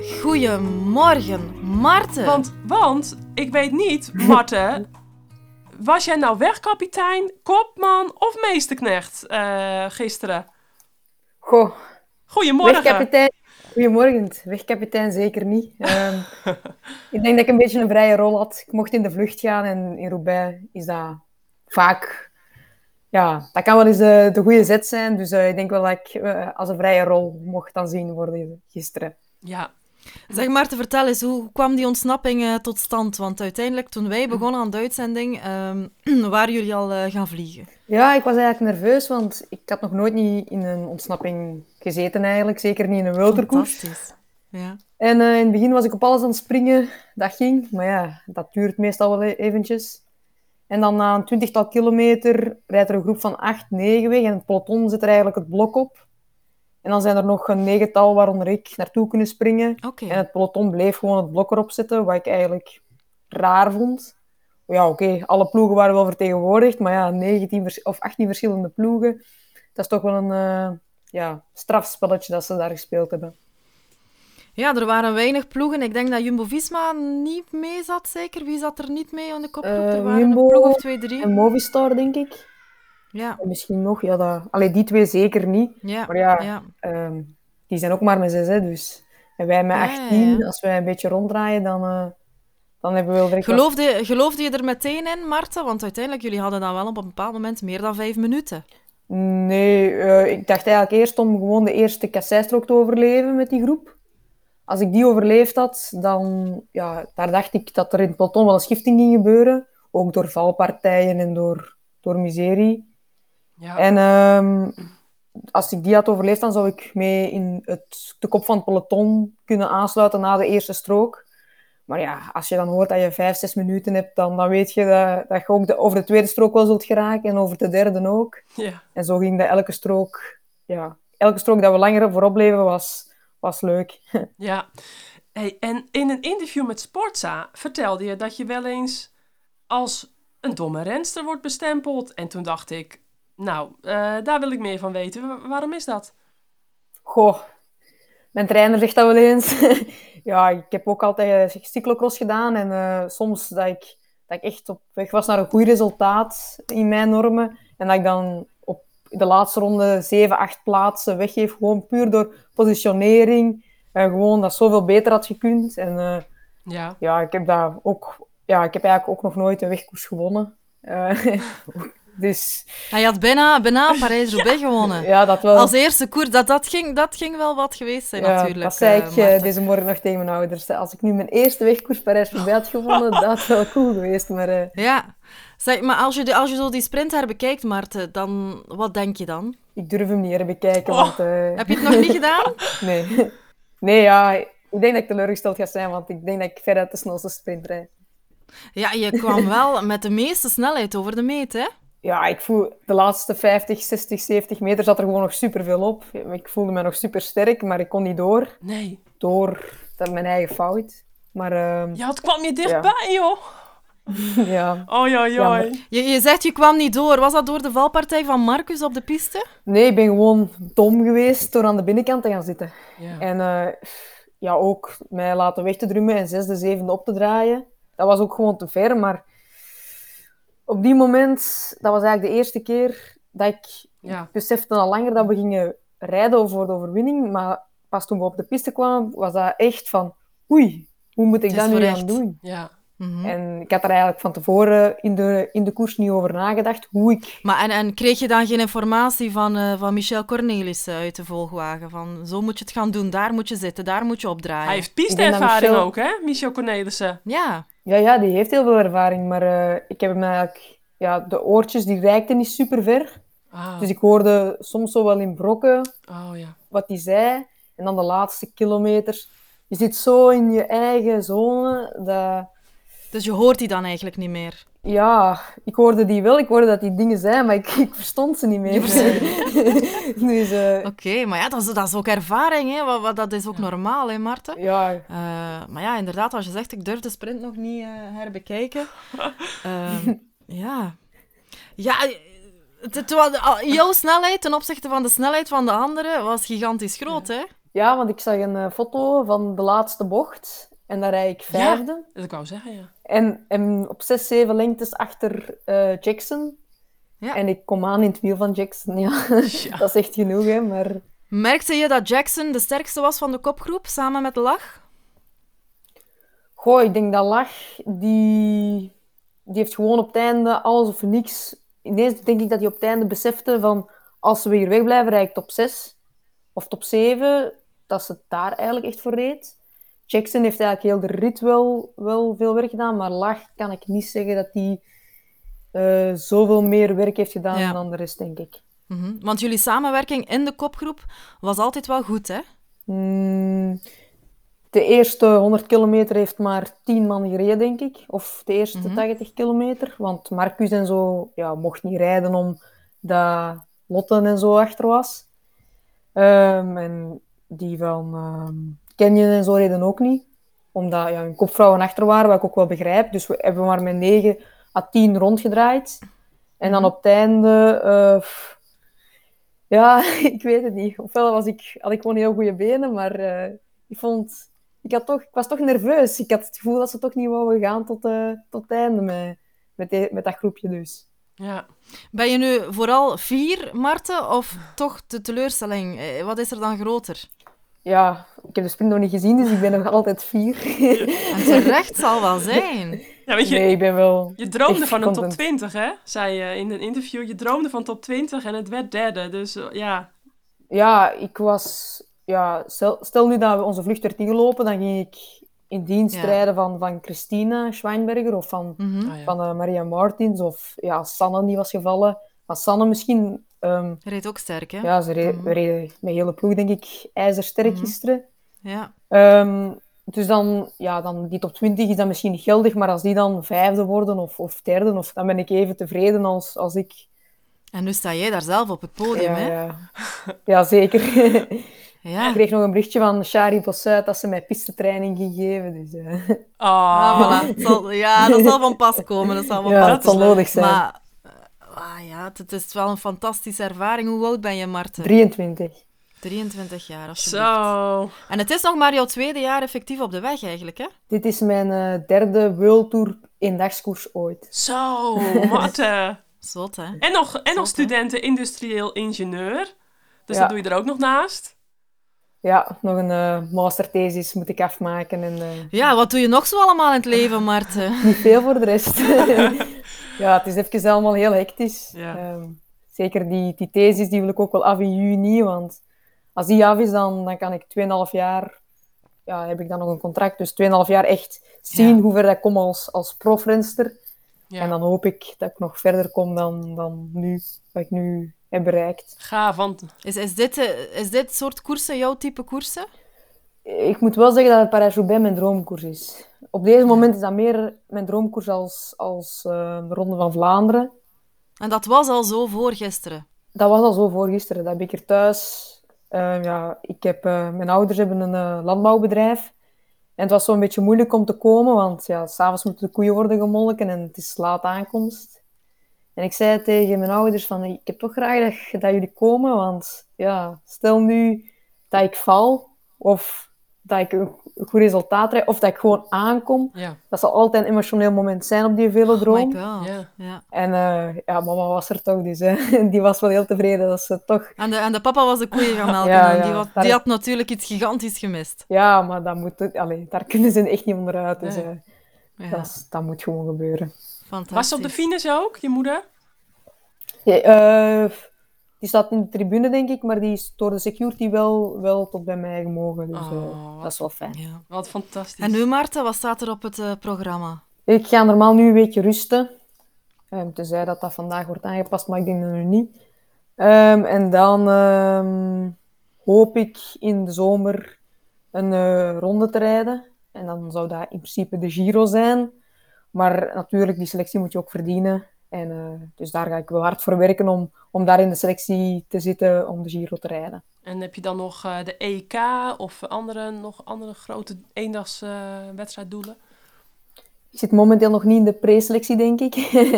Goedemorgen, Maarten. want, want ik weet niet, Marten, (laughs) was jij nou wegkapitein, kopman of meesterknecht eh, gisteren? Goh, Goedemorgen. wegkapitein. Goedemorgen. Wegkapitein zeker niet. Ehm, (laughs) ik denk dat ik een beetje een vrije rol had. Ik mocht in de vlucht gaan en in Roubaix is dat vaak... Ja, dat kan wel eens de, de goede zet zijn. Dus eh, ik denk wel dat ik eh, als een vrije rol mocht dan zien worden gisteren. Ja, Zeg Maarten, vertel eens, hoe kwam die ontsnapping eh, tot stand? Want uiteindelijk, toen wij begonnen aan de uitzending, ehm, (clears throat) waren jullie al eh, gaan vliegen. Ja, ik was eigenlijk nerveus, want ik had nog nooit niet in een ontsnapping gezeten eigenlijk. Zeker niet in een wilderkoers. Fantastisch. Ja. En eh, in het begin was ik op alles aan het springen. Dat ging. Maar ja, dat duurt meestal wel e- eventjes. En dan na een twintigtal kilometer rijdt er een groep van acht, negen weg. En het peloton zit er eigenlijk het blok op. En dan zijn er nog een negental waaronder ik naartoe kunnen springen. En het peloton bleef gewoon het blok erop zitten, wat ik eigenlijk raar vond. Ja, oké, alle ploegen waren wel vertegenwoordigd. Maar ja, 19 vers- of 18 verschillende ploegen. Dat is toch wel een eh, ja, strafspelletje dat ze daar gespeeld hebben. Ja, er waren weinig ploegen. Ik denk dat Jumbo-Visma niet mee zat, zeker. Wie zat er niet mee aan de kopgroep? Eh, er waren Jumbo een ploeg of twee, drie. En Movistar, denk ik. Ja, En misschien nog, ja, dat... Allee, die twee zeker niet. ja, Maar ja, ja. ehm, die zijn ook maar met zes, hè, dus... En wij met Ja, ja, 18, ja. als wij een beetje ronddraaien, dan, eh, dan hebben we wel wat- Geloofde, geloofde je er meteen in, Marten? Want uiteindelijk, jullie hadden dan wel op een bepaald moment meer dan vijf minuten. Nee, eh, ik dacht eigenlijk eerst om gewoon de eerste kasseistrook te overleven met die groep. Als ik die overleefd had, dan... Ja, daar dacht ik dat er in het peloton wel een schifting ging gebeuren. Ook door valpartijen en door, door miserie. Ja. En ehm, als ik die had overleefd, dan zou ik mee in het, de kop van het peloton kunnen aansluiten na de eerste strook. Maar ja, als je dan hoort dat je vijf, zes minuten hebt, dan, dan weet je dat, dat je ook de, over de tweede strook wel zult geraken en over de derde ook. ja. En zo ging dat elke strook. Ja, elke strook dat we langer voorop bleven was, was leuk. (laughs) Ja, hey, en in een interview met Sportza vertelde je dat je wel eens als een domme renster wordt bestempeld. En toen dacht ik, Nou, eh, daar wil ik meer van weten. Wa- waarom is dat? Goh, mijn trainer zegt dat wel eens. (laughs) ja, ik heb ook altijd eh, cyclocross gedaan en eh, soms dat ik, dat ik echt op weg was naar een goed resultaat in mijn normen en dat ik dan op de laatste ronde 7, 8 plaatsen weggeef, gewoon puur door positionering. En gewoon dat zoveel beter had gekund. En Ja. ja, ik heb daar ook, ja, ik heb eigenlijk ook nog nooit een wegkoers gewonnen. (laughs) Dus Hij had bijna, bijna Parijs-Roubaix (laughs) gewonnen. ja, dat wel. Als eerste koers, dat, dat, ging, dat ging wel wat geweest zijn Ja, natuurlijk. Dat zei eh, ik eh, deze morgen nog tegen mijn ouders. Als ik nu mijn eerste wegkoers Parijs-Roubaix had gewonnen, (laughs) dat had wel cool geweest. Maar eh, Ja. Zeg, maar als je, de, als je zo die sprint herbekijkt, Maarten, dan, wat denk je dan? ik durf hem niet herbekijken, Oh. want... Heb je het nog niet (laughs) gedaan? nee. nee, ja, ik denk dat ik teleurgesteld ga zijn, want ik denk dat ik veruit de snelste sprint rijd. Ja, je kwam wel met de meeste snelheid over de meet, hè? Ja, ik voel de laatste 50, 60, 70 meter zat er gewoon nog superveel op. Ik voelde me nog super sterk, maar ik kon niet door. Nee. Door dat mijn eigen fout. Maar ehm, Ja, het kwam je dichtbij, joh. (laughs) ja, Oh, Jammer. joi. Je, je zegt je kwam niet door. Was dat door de valpartij van Marcus op de piste? nee, ik ben gewoon dom geweest door aan de binnenkant te gaan zitten. Ja. En eh, ja, ook mij laten weg te drummen en zesde, zevende op te draaien. Dat was ook gewoon te ver, maar op die moment, dat was eigenlijk de eerste keer dat ik Ja. ik besefte al langer dat we gingen rijden voor de overwinning, maar pas toen we op de piste kwamen, was dat echt van, oei, hoe moet ik dat nu gaan doen? Ja. Mhm. En ik had er eigenlijk van tevoren in de, in de koers niet over nagedacht, hoe ik... Maar en, en kreeg je dan geen informatie van, eh, van Michel Cornelissen uit de volgwagen? Van zo moet je het gaan doen, daar moet je zitten, daar moet je opdraaien. Hij heeft piste-ervaring Michel- ook, hè? Michel Cornelissen. Ja, Ja, ja, die heeft heel veel ervaring, maar eh, ik heb hem eigenlijk... Ja, de oortjes die reikten niet super ver. Ah. Dus ik hoorde soms zo wel in brokken Oh, ja. wat hij zei. En dan de laatste kilometers. Je zit zo in je eigen zone dat... dus je hoort die dan eigenlijk niet meer. Ja, ik hoorde die wel. Ik hoorde dat die dingen zijn, maar ik, (laughs) ik verstond ze niet meer. (laughs) dus eh, Oké, maar ja, dat is, dat is ook ervaring, hè? Wat, wat, dat is ook normaal, hè, Marten? ja, Eh, maar ja, inderdaad, als je zegt, ik durf de sprint nog niet eh, herbekijken. (laughs) Ehm, ja. Ja, het, jouw snelheid ten opzichte van de snelheid van de anderen was gigantisch groot, hè? ja, want ik zag een foto van de laatste bocht. En daar rijd ik vijfde. Dat ik wou zeggen, ja. En, en op zes, zeven lengtes achter eh, Jackson. Ja. En ik kom aan in het wiel van Jackson. Ja, Ja. (laughs) dat is echt genoeg, hè. Maar Merkte je dat Jackson de sterkste was van de kopgroep, samen met Lach? goh, ik denk dat Lach, die, die heeft gewoon op het einde alles of niks. Ineens denk ik dat hij op het einde besefte van... Als we hier wegblijven, rijd ik top 6 of top 7. Dat ze het daar eigenlijk echt voor reed. Jackson heeft eigenlijk heel de rit wel, wel veel werk gedaan. Maar Lach kan ik niet zeggen dat hij eh, zoveel meer werk heeft gedaan Ja. dan de rest, denk ik. Mhm. Want jullie samenwerking in de kopgroep was altijd wel goed, hè? Mm, de eerste 100 kilometer heeft maar 10 man gereden, denk ik. Of de eerste Mhm. 80 kilometer. Want Marcus en zo ja, mocht niet rijden omdat Lotte en zo achter was. Ehm, en die van ehm Canyon en zo reden ook niet. Omdat ja, hun kopvrouwen achter waren, wat ik ook wel begrijp. Dus we hebben maar met 9 à 10 rondgedraaid. En dan op het einde... eh, pff, ja, (laughs) ik weet het niet. Ofwel was ik, had ik gewoon heel goede benen, maar eh, ik vond... Ik, had toch, ik was toch nerveus. Ik had het gevoel dat ze toch niet wouden gaan tot, eh, tot het einde met, met, met dat groepje dus. Ja. Ben je nu vooral vier, Marten, of toch de teleurstelling? Wat is er dan groter? Ja, ik heb de sprint nog niet gezien, dus ik ben nog altijd vier. (laughs) En terecht zal wel zijn. ja, weet je, Nee, ik ben wel... je droomde van een top content. 20, hè? Zei je in een interview. Je droomde van top 20 en het werd derde. Dus eh, ja. Ja, ik was... Ja, stel, stel nu dat we onze vlucht werd ingelopen, dan ging ik in dienst Ja. rijden van, van Christina Schweinberger of van, Mhm. Ah, ja. van eh, Maria Martins of ja, Sanne die was gevallen. Maar Sanne misschien... ehm, Je reed ook sterk, hè? ja, ze we reden met hele ploeg, denk ik, ijzersterk Mhm. gisteren. Ja. Ehm, dus dan, ja, dan, die top 20 is dan misschien niet geldig, maar als die dan vijfde worden of, of derde, of, dan ben ik even tevreden als, als ik... En nu sta jij daar zelf op het podium, ja, hè? ja. (laughs) ja, zeker. Ja. Ik kreeg nog een berichtje van Shari Bossuit dat ze mij pistetraining ging geven. Dus, eh, Ah, Ah, voilà. Zal- ja, dat zal van pas komen. Dat zal van ja, pas dat zal nodig zijn. Maar Ah ja, het, is wel een fantastische ervaring. Hoe oud ben je, Marten? 23. 23 jaar, alsjeblieft. Zo. En het is nog maar jouw tweede jaar effectief op de weg eigenlijk, hè? Dit is mijn eh, derde World Tour eendagskoers ooit. Zo, Marten. Zot, hè? En nog, en nog Zot, hè? studenten industrieel ingenieur. Dus Ja. dat doe je er ook nog naast. Ja, nog een eh, masterthesis moet ik afmaken en eh, Ja, wat doe je nog zo allemaal in het leven, Marten? (laughs) niet veel voor de rest. (laughs) ja, het is even allemaal heel hectisch. Ja. Ehm, zeker die, die thesis, die wil ik ook wel af in juni, want als die af is, dan, dan kan ik 2,5 jaar, ja, heb ik dan nog een contract, dus 2,5 jaar echt zien Ja. hoe ver dat ik kom als, als profrenster. Ja. En dan hoop ik dat ik nog verder kom dan, dan nu, wat ik nu heb bereikt. Gaaf, want Is, is, dit, eh, is dit soort koersen jouw type koersen? Ik moet wel zeggen dat het Parijs-Roubaix mijn droomkoers is. Op deze moment is dat meer mijn droomkoers als, als eh, de Ronde van Vlaanderen. En dat was al zo voor gisteren. Dat was al zo voor gisteren. Dat heb ik er thuis... eh, ja, ik heb, mijn ouders hebben een landbouwbedrijf. En het was zo'n beetje moeilijk om te komen, want ja, s'avonds moeten de koeien worden gemolken en het is laat aankomst. En ik zei tegen mijn ouders van, ik heb toch graag dat, dat jullie komen, want ja, stel nu dat ik val, of dat ik een een goed resultaat rijd, of dat ik gewoon aankom. ja. Dat zal altijd een emotioneel moment zijn op die Oh velodroom. my god. Ja. Ja. en eh, ja, mama was er toch, dus hè. (laughs) die was wel heel tevreden dat ze toch... En, de, en de papa was de koeien gaan melken. Ja, en ja, die, had, daar- die had natuurlijk iets gigantisch gemist. Ja, maar dat moet, allee, daar kunnen ze echt niet onderuit. Dus Nee. eh, Ja, dat, dat moet gewoon gebeuren. Fantastisch. Was ze op de finish ook, je moeder? Ja, eh, die staat in de tribune, denk ik, maar die is door de security wel, wel tot bij mij gemogen. Dus eh, Oh, dat is wel fijn. Ja. Wat fantastisch. En nu, Maarten, wat staat er op het eh, programma? Ik ga normaal nu een weekje rusten. Um, tenzij dat dat vandaag wordt aangepast, maar ik denk dat nu niet. Ehm, en dan ehm, hoop ik in de zomer een eh, ronde te rijden. En dan zou dat in principe de Giro zijn. Maar natuurlijk, die selectie moet je ook verdienen. En, eh, dus daar ga ik wel hard voor werken om, om daar in de selectie te zitten om de Giro te rijden. En heb je dan nog eh, de EK of andere, nog andere grote eendags eh, wedstrijddoelen? Ik zit momenteel nog niet in de preselectie, denk ik.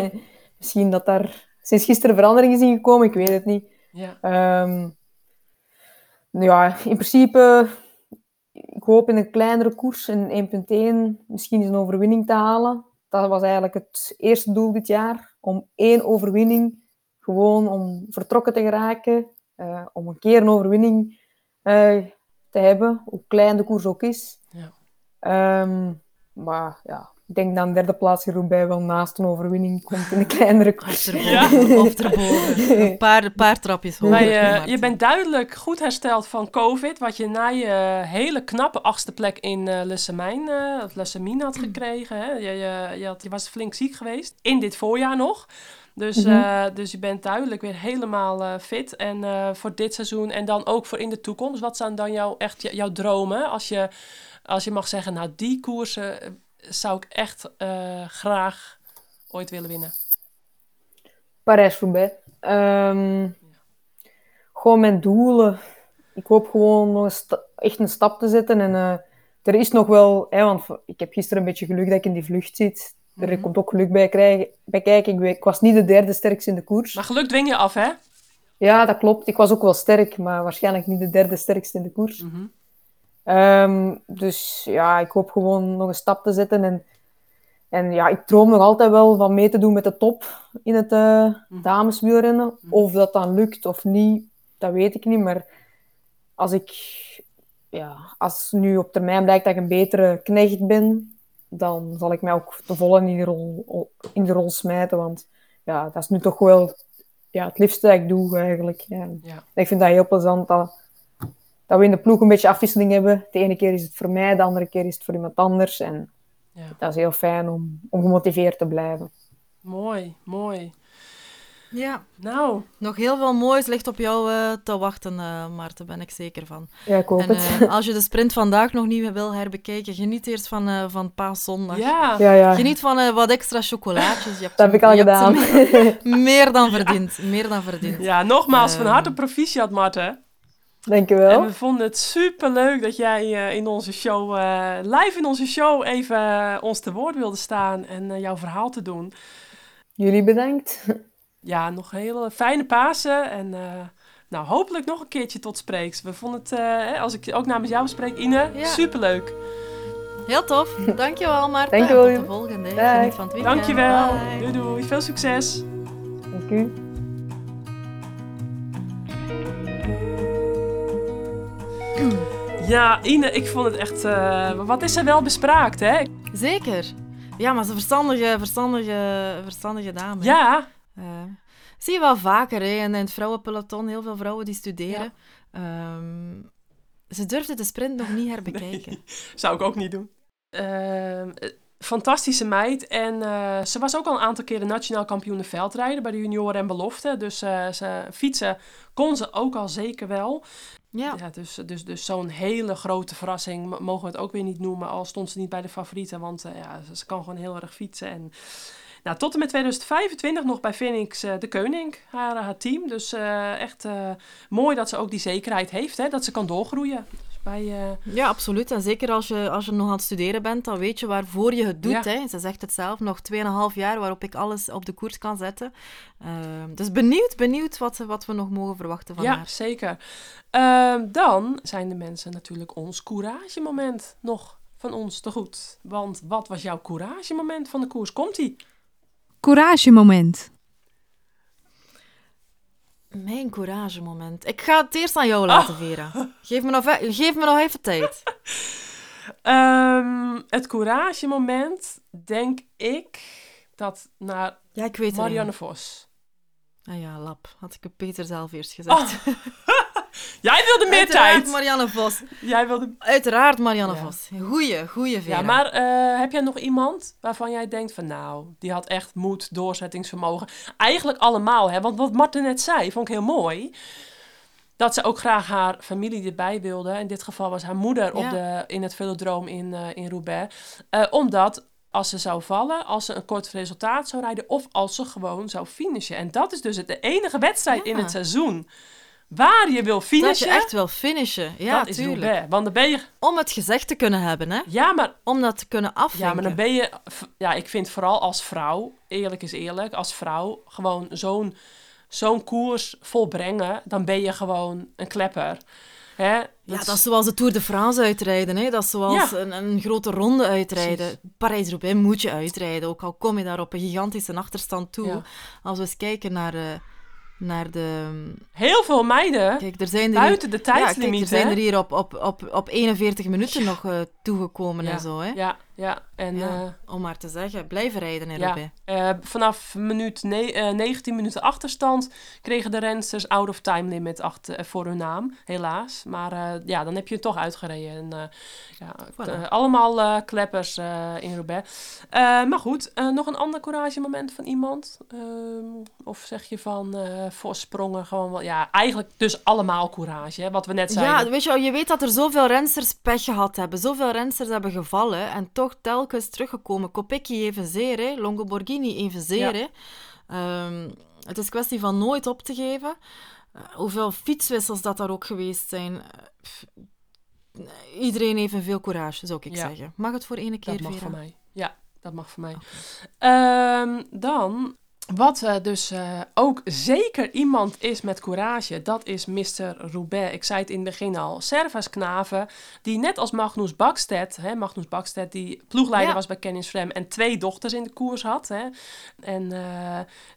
(laughs) Misschien dat daar sinds gisteren verandering is ingekomen, ik weet het niet. Ja. Ehm, ja, in principe, ik hoop in een kleinere koers, een 1.1, misschien eens een overwinning te halen. Dat was eigenlijk het eerste doel dit jaar, om één overwinning, gewoon om vertrokken te geraken, eh, om een keer een overwinning eh, te hebben, hoe klein de koers ook is. Ja. Ehm, maar ja, ik denk dat een derde plaats in Roubaix wel naast een overwinning komt in een kleinere koers. erboven. Of erboven. (laughs) Een paar, een paar trapjes hoger. Maar eh, Maarten. je bent duidelijk goed hersteld van COVID, wat je na je hele knappe achtste plek in eh Lessemijn, eh, of Lessemine had gekregen. Hè? Je, je, je, had, je was flink ziek geweest, in dit voorjaar nog. Dus, Mhm. eh, dus je bent duidelijk weer helemaal eh, fit. En eh, voor dit seizoen en dan ook voor in de toekomst. Wat zijn dan jouw, echt jouw dromen? Als je, als je mag zeggen, nou die koersen eh, zou ik echt eh, graag ooit willen winnen. Parijs-Roubaix. Ehm, gewoon mijn doelen. Ik hoop gewoon nog een echt een stap te zetten. En eh, er is nog wel... Hè, want ik heb gisteren een beetje geluk dat ik in die vlucht zit. Er Mhm. komt ook geluk bij, krijgen, bij kijken. Ik, weet- ik was niet de derde sterkste in de koers. Maar geluk dwing je af, hè? Ja, dat klopt. Ik was ook wel sterk, maar waarschijnlijk niet de derde sterkste in de koers. Mhm. Ehm, dus ja, ik hoop gewoon nog een stap te zetten. En, en ja, ik droom nog altijd wel van mee te doen met de top in het eh dameswielrennen. Of dat dan lukt of niet, dat weet ik niet. Maar als ik, ja, als nu op termijn blijkt dat ik een betere knecht ben, dan zal ik mij ook te volle in die rol, in de rol smijten. Want ja, dat is nu toch wel ja, het liefste dat ik doe eigenlijk. Ja. Ja. Ik vind dat heel plezant dat, dat we in de ploeg een beetje afwisseling hebben. De ene keer is het voor mij, de andere keer is het voor iemand anders. En Ja. dat is heel fijn om, om gemotiveerd te blijven. Mooi, mooi. Ja, Nou, nog heel veel moois ligt op jou eh, te wachten, eh Maarten, ben ik zeker van. Ja, ik hoop En het. eh, als je de sprint vandaag nog niet wil herbekijken, geniet eerst van, eh van paaszondag. ja. ja, ja. Geniet van eh, wat extra chocolaatjes. Je hebt Dat heb ik al gedaan. (laughs) meer dan verdiend. Meer dan verdiend. Ja, nogmaals, van harte proficiat, Marten. Dankjewel. En we vonden het super leuk dat jij eh, in onze show, eh, live in onze show, even eh, ons te woord wilde staan en jouw verhaal te doen. Jullie bedankt. (laughs) ja, nog hele fijne Pasen. En eh, nou, hopelijk nog een keertje tot spreeks. We vonden het, eh, als ik ook namens jou spreek, Ine, Ja. superleuk. Heel tof. (laughs) Dankjewel, Maarten. Dankjewel. En Tot de volgende. Geniet van het weekend. Dankjewel. Bye. Doei doei. Veel succes. Dank u. Ja, Ine, ik vond het echt... eh, wat is er wel bespraakt, hè? Zeker. Ja, maar ze verstandige, verstandige, verstandige dame. Ja, Eh, zie je wel vaker hè, in, in het vrouwenpeloton, heel veel vrouwen die studeren. Ehm, ze durfden de sprint nog niet herbekijken. (laughs) zou ik ook niet doen. Ehm, eh, fantastische meid. En eh, ze was ook al een aantal keren nationaal kampioen veldrijden bij de junioren en belofte. Dus eh, ze, fietsen kon ze ook al zeker wel. Ja. Ja, dus dus, dus zo'n hele grote verrassing mogen we het ook weer niet noemen. Al stond ze niet bij de favorieten. Want eh, ja, ze, ze kan gewoon heel erg fietsen. En nou, tot en met 2025 nog bij Phoenix de Koning, haar, haar team. Dus echt mooi dat ze ook die zekerheid heeft. Hè, dat ze kan doorgroeien. Bij, eh, ja, absoluut. En zeker als je, als je nog aan het studeren bent, dan weet je waarvoor je het doet. Ja. Hè. Ze zegt het zelf, nog 2,5 jaar waarop ik alles op de koers kan zetten. Ehm, dus benieuwd, benieuwd wat, wat we nog mogen verwachten van ja, haar. zeker. Ehm, dan zijn de mensen natuurlijk ons couragemoment nog van ons te goed. Want wat was jouw couragemoment van de koers? Komt-ie? Couragemoment. Mijn couragemoment. Ik ga het eerst aan jou laten, Vera. Geef me nog, geef me nog even tijd. (laughs) Ehm, het couragemoment, denk ik, dat naar Ja, ik weet Marianne. Vos. Ah ja, lap. Had ik het Peter zelf eerst gezegd. Oh, (laughs) Jij wilde meer Uiteraard tijd. Marianne Vos. Jij wilde... Uiteraard Marianne Ja. Vos. Goeie, goeie Vera. Ja, maar eh, heb jij nog iemand waarvan jij denkt van nou, die had echt moed, doorzettingsvermogen. Eigenlijk allemaal, hè. Want wat Marten net zei, vond ik heel mooi. Dat ze ook graag haar familie erbij wilde. In dit geval was haar moeder op de, in het velodroom in, eh, in Roubaix. Eh, omdat als ze zou vallen, als ze een kort resultaat zou rijden... of als ze gewoon zou finishen. En dat is dus het- de enige wedstrijd in het seizoen... waar je wil dat finishen, je echt wil finishen. Ja, dat is tuurlijk. Roubaix. Want dan ben je... Om het gezegd te kunnen hebben, hè. Ja, maar Om dat te kunnen afvinken. Ja, maar dan ben je... Ja, ik vind vooral als vrouw, eerlijk is eerlijk, als vrouw gewoon zo'n zo'n koers volbrengen, dan ben je gewoon een klepper. Hè? Ja, dat is zoals de Tour de France uitrijden. Hè? Dat is zoals Ja. een, een grote ronde uitrijden. Parijs-Roubaix moet je uitrijden. Ook al kom je daar op een gigantische achterstand toe. Ja. Als we eens kijken naar, eh, naar de... Heel veel meiden Kijk, er zijn er hier, buiten de ja, kijk, tijdslimiet, er zijn er hier op, op, op, op 41 minuten nog eh, toegekomen Ja. en zo. Hè? Ja, ja. En Ja, eh, Om maar te zeggen, blijven rijden in ja, Roubaix. eh, vanaf minuut ne- eh, 19 minuten achterstand kregen de rensters out of time limit achter, voor hun naam, helaas. Maar ja, dan heb je het toch uitgereden. En, ja, Voilà. allemaal kleppers in Roubaix. Maar goed, nog een ander couragemoment van iemand? Ehm, of zeg je van voorsprongen gewoon wel... Ja, eigenlijk dus allemaal courage, hè, wat we net zeiden. Ja, weet je, je weet dat er zoveel rensters pech gehad hebben. Zoveel rensters hebben gevallen en toch telkens teruggekomen. Kopecky evenzeer, hè. Longo Borghini evenzeer. Ja. Hè. Ehm, het is kwestie van nooit op te geven. Eh, hoeveel fietswissels dat daar ook geweest zijn. Eh, pff, iedereen heeft veel courage, zou ik Ja. zeggen. Mag het voor ene keer, Dat mag Vera? voor mij. Ja, dat mag voor mij. Ehm, dan, wat eh, dus eh, ook zeker iemand is met courage, dat is Mr. Roubaix. Ik zei het in het begin al. Servas Knaven, die net als Magnus Bakstedt, hè, Magnus Bakstedt die ploegleider Ja. was bij Kennis Frem en twee dochters in de koers had. Hè. En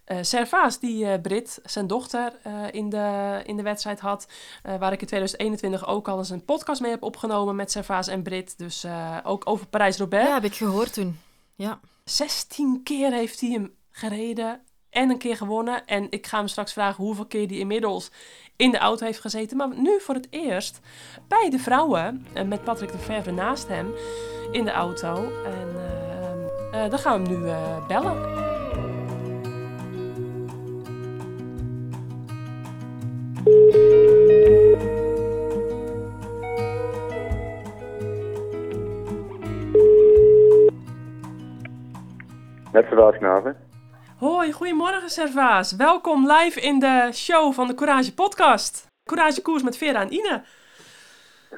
eh, Servaas, die Brit, zijn dochter in, de, in de wedstrijd had, waar ik in 2021 ook al eens een podcast mee heb opgenomen met Servaas en Brit. Dus ook over Parijs-Roubaix. Ja, heb ik gehoord toen. Ja. 16 keer heeft hij hem gereden en een keer gewonnen. En ik ga hem straks vragen hoeveel keer hij inmiddels in de auto heeft gezeten. Maar nu voor het eerst bij de vrouwen, eh, met Patrick de Verve naast hem in de auto. En eh, eh, dan gaan we hem nu bellen. Met Servaas Knaven. Hoi, goedemorgen Servaas. Welkom live in de show van de Courage podcast. Courage Koers met Vera en Ine.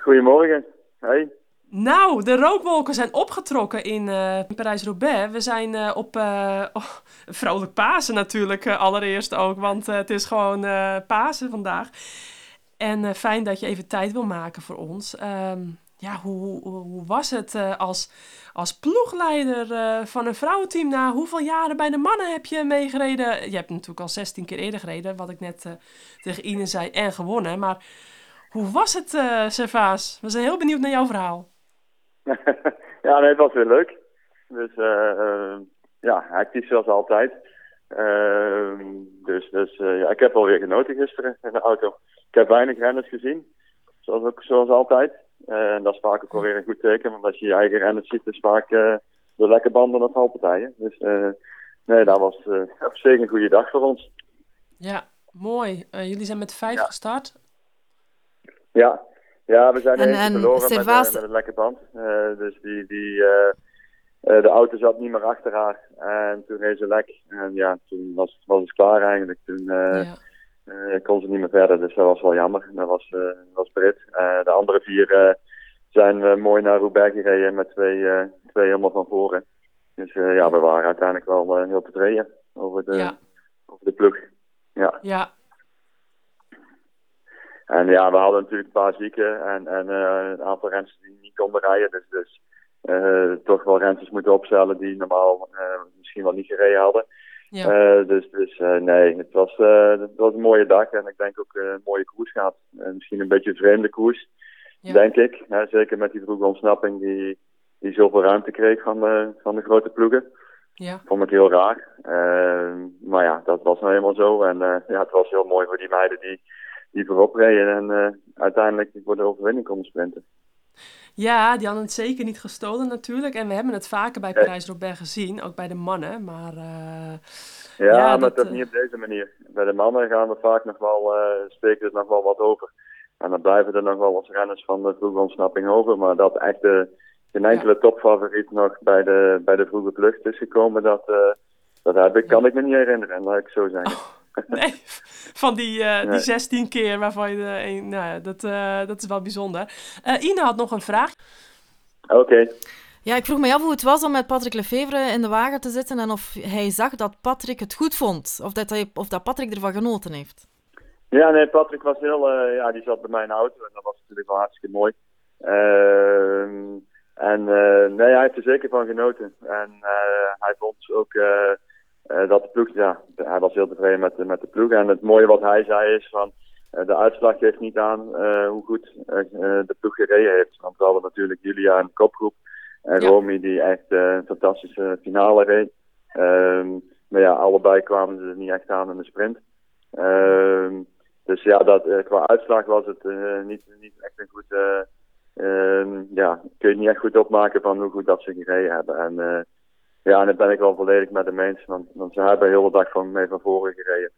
Goedemorgen. Hey. Nou, de rookwolken zijn opgetrokken in uh, Parijs-Roubaix. We zijn uh, op uh, oh, (laughs) vrolijk Pasen natuurlijk allereerst ook, want het is gewoon Pasen vandaag. En fijn dat je even tijd wil maken voor ons. Um, ja, hoe, hoe, was het als, als ploegleider van een vrouwenteam? Na hoeveel jaren bij de mannen heb je meegereden? Je hebt natuurlijk al 16 keer eerder gereden, wat ik net tegen Ine zei, en gewonnen. Maar hoe was het, Servaas? We zijn heel benieuwd naar jouw verhaal. (laughs) ja, nee, het was weer leuk. Dus uh, ja, actief zoals altijd. Uh, dus dus uh, ja, ik heb alweer genoten gisteren in de auto. Ik heb weinig renners gezien, zoals, ook, zoals altijd. En dat is vaak ook wel weer een goed teken, want als je je eigen renners ziet, is vaak de lekke banden of valpartijen. Dus nee, dat was op zich een goede dag voor ons. Ja, mooi. jullie zijn met vijf gestart. Ja, ja, we zijn en, verloren met, uh, met, een lekke band. Uh, dus die, die, uh, de auto zat niet meer achter haar. En toen reed ze lek. En ja, toen was, was het klaar eigenlijk. Toen ja. Kon ze niet meer verder. Dus dat was wel jammer. Dat was, was Brit. de andere vier zijn mooi naar Roubaix gereden met twee, twee helemaal van voren. Dus ja, we waren uiteindelijk wel heel tevreden over de, ja. over de ploeg. Ja. ja, en ja, we hadden natuurlijk een paar zieken en, en een aantal renners die niet konden rijden. Dus, dus toch wel renners moeten opstellen die normaal misschien wel niet gereden hadden. Ja. dus dus nee, het was, het was een mooie dag en ik denk ook een mooie koers gaat. misschien een beetje een vreemde koers, ja. denk ik. zeker met die vroege ontsnapping die, die zoveel ruimte kreeg van de, van de grote ploegen. Ja. Vond ik heel raar. maar ja, dat was nou helemaal zo. En ja, het was heel mooi voor die meiden die die voorop reden en uh, uiteindelijk voor de overwinning konden sprinten. Ja, die hadden het zeker niet gestolen natuurlijk. En we hebben het vaker bij Parijs-Roubaix gezien, ook bij de mannen. Maar, uh, ja, ja, maar dat, is niet op deze manier. Bij de mannen gaan we vaak nog wel, uh, steken er nog wel wat over. En dan blijven er nog wel wat renners van de vroege ontsnapping over. Maar dat echt de, geen enkele ja. topfavoriet nog bij de, bij de vroege vlucht is gekomen, dat, dat heb ik, kan ik me niet herinneren, laat ik zo zeggen. Oh. (laughs) Nee, van die, uh, die 16 keer waarvan je de een. Nou ja, dat, uh, dat is wel bijzonder. Uh, Ine had nog een vraag. Oké. Ja, ik vroeg me af hoe het was om met Patrick Lefevre in de wagen te zitten en of hij zag dat Patrick het goed vond. Of dat, hij, of dat Patrick ervan genoten heeft. Ja, nee, Patrick was heel. ja, die zat bij mijn auto en dat was natuurlijk wel hartstikke mooi. Ehm, en nee, hij heeft er zeker van genoten. En hij vond ook uh, dat de ploeg, ja, hij was heel tevreden met, met de ploeg. En het mooie wat hij zei is van, uh, de uitslag geeft niet aan uh, hoe goed de ploeg gereden heeft. Want we hadden natuurlijk Julia in de kopgroep. En ja. Romy die echt een fantastische finale reed. Ehm, maar ja, allebei kwamen ze er niet echt aan in de sprint. Ehm, dus ja, dat, qua uitslag was het niet, niet echt een goed... Ehm, ja, kun je niet echt goed opmaken van hoe goed dat ze gereden hebben. En ja, en dat ben ik wel volledig met de mensen. Want, want ze hebben de hele dag van mee van voren gereden.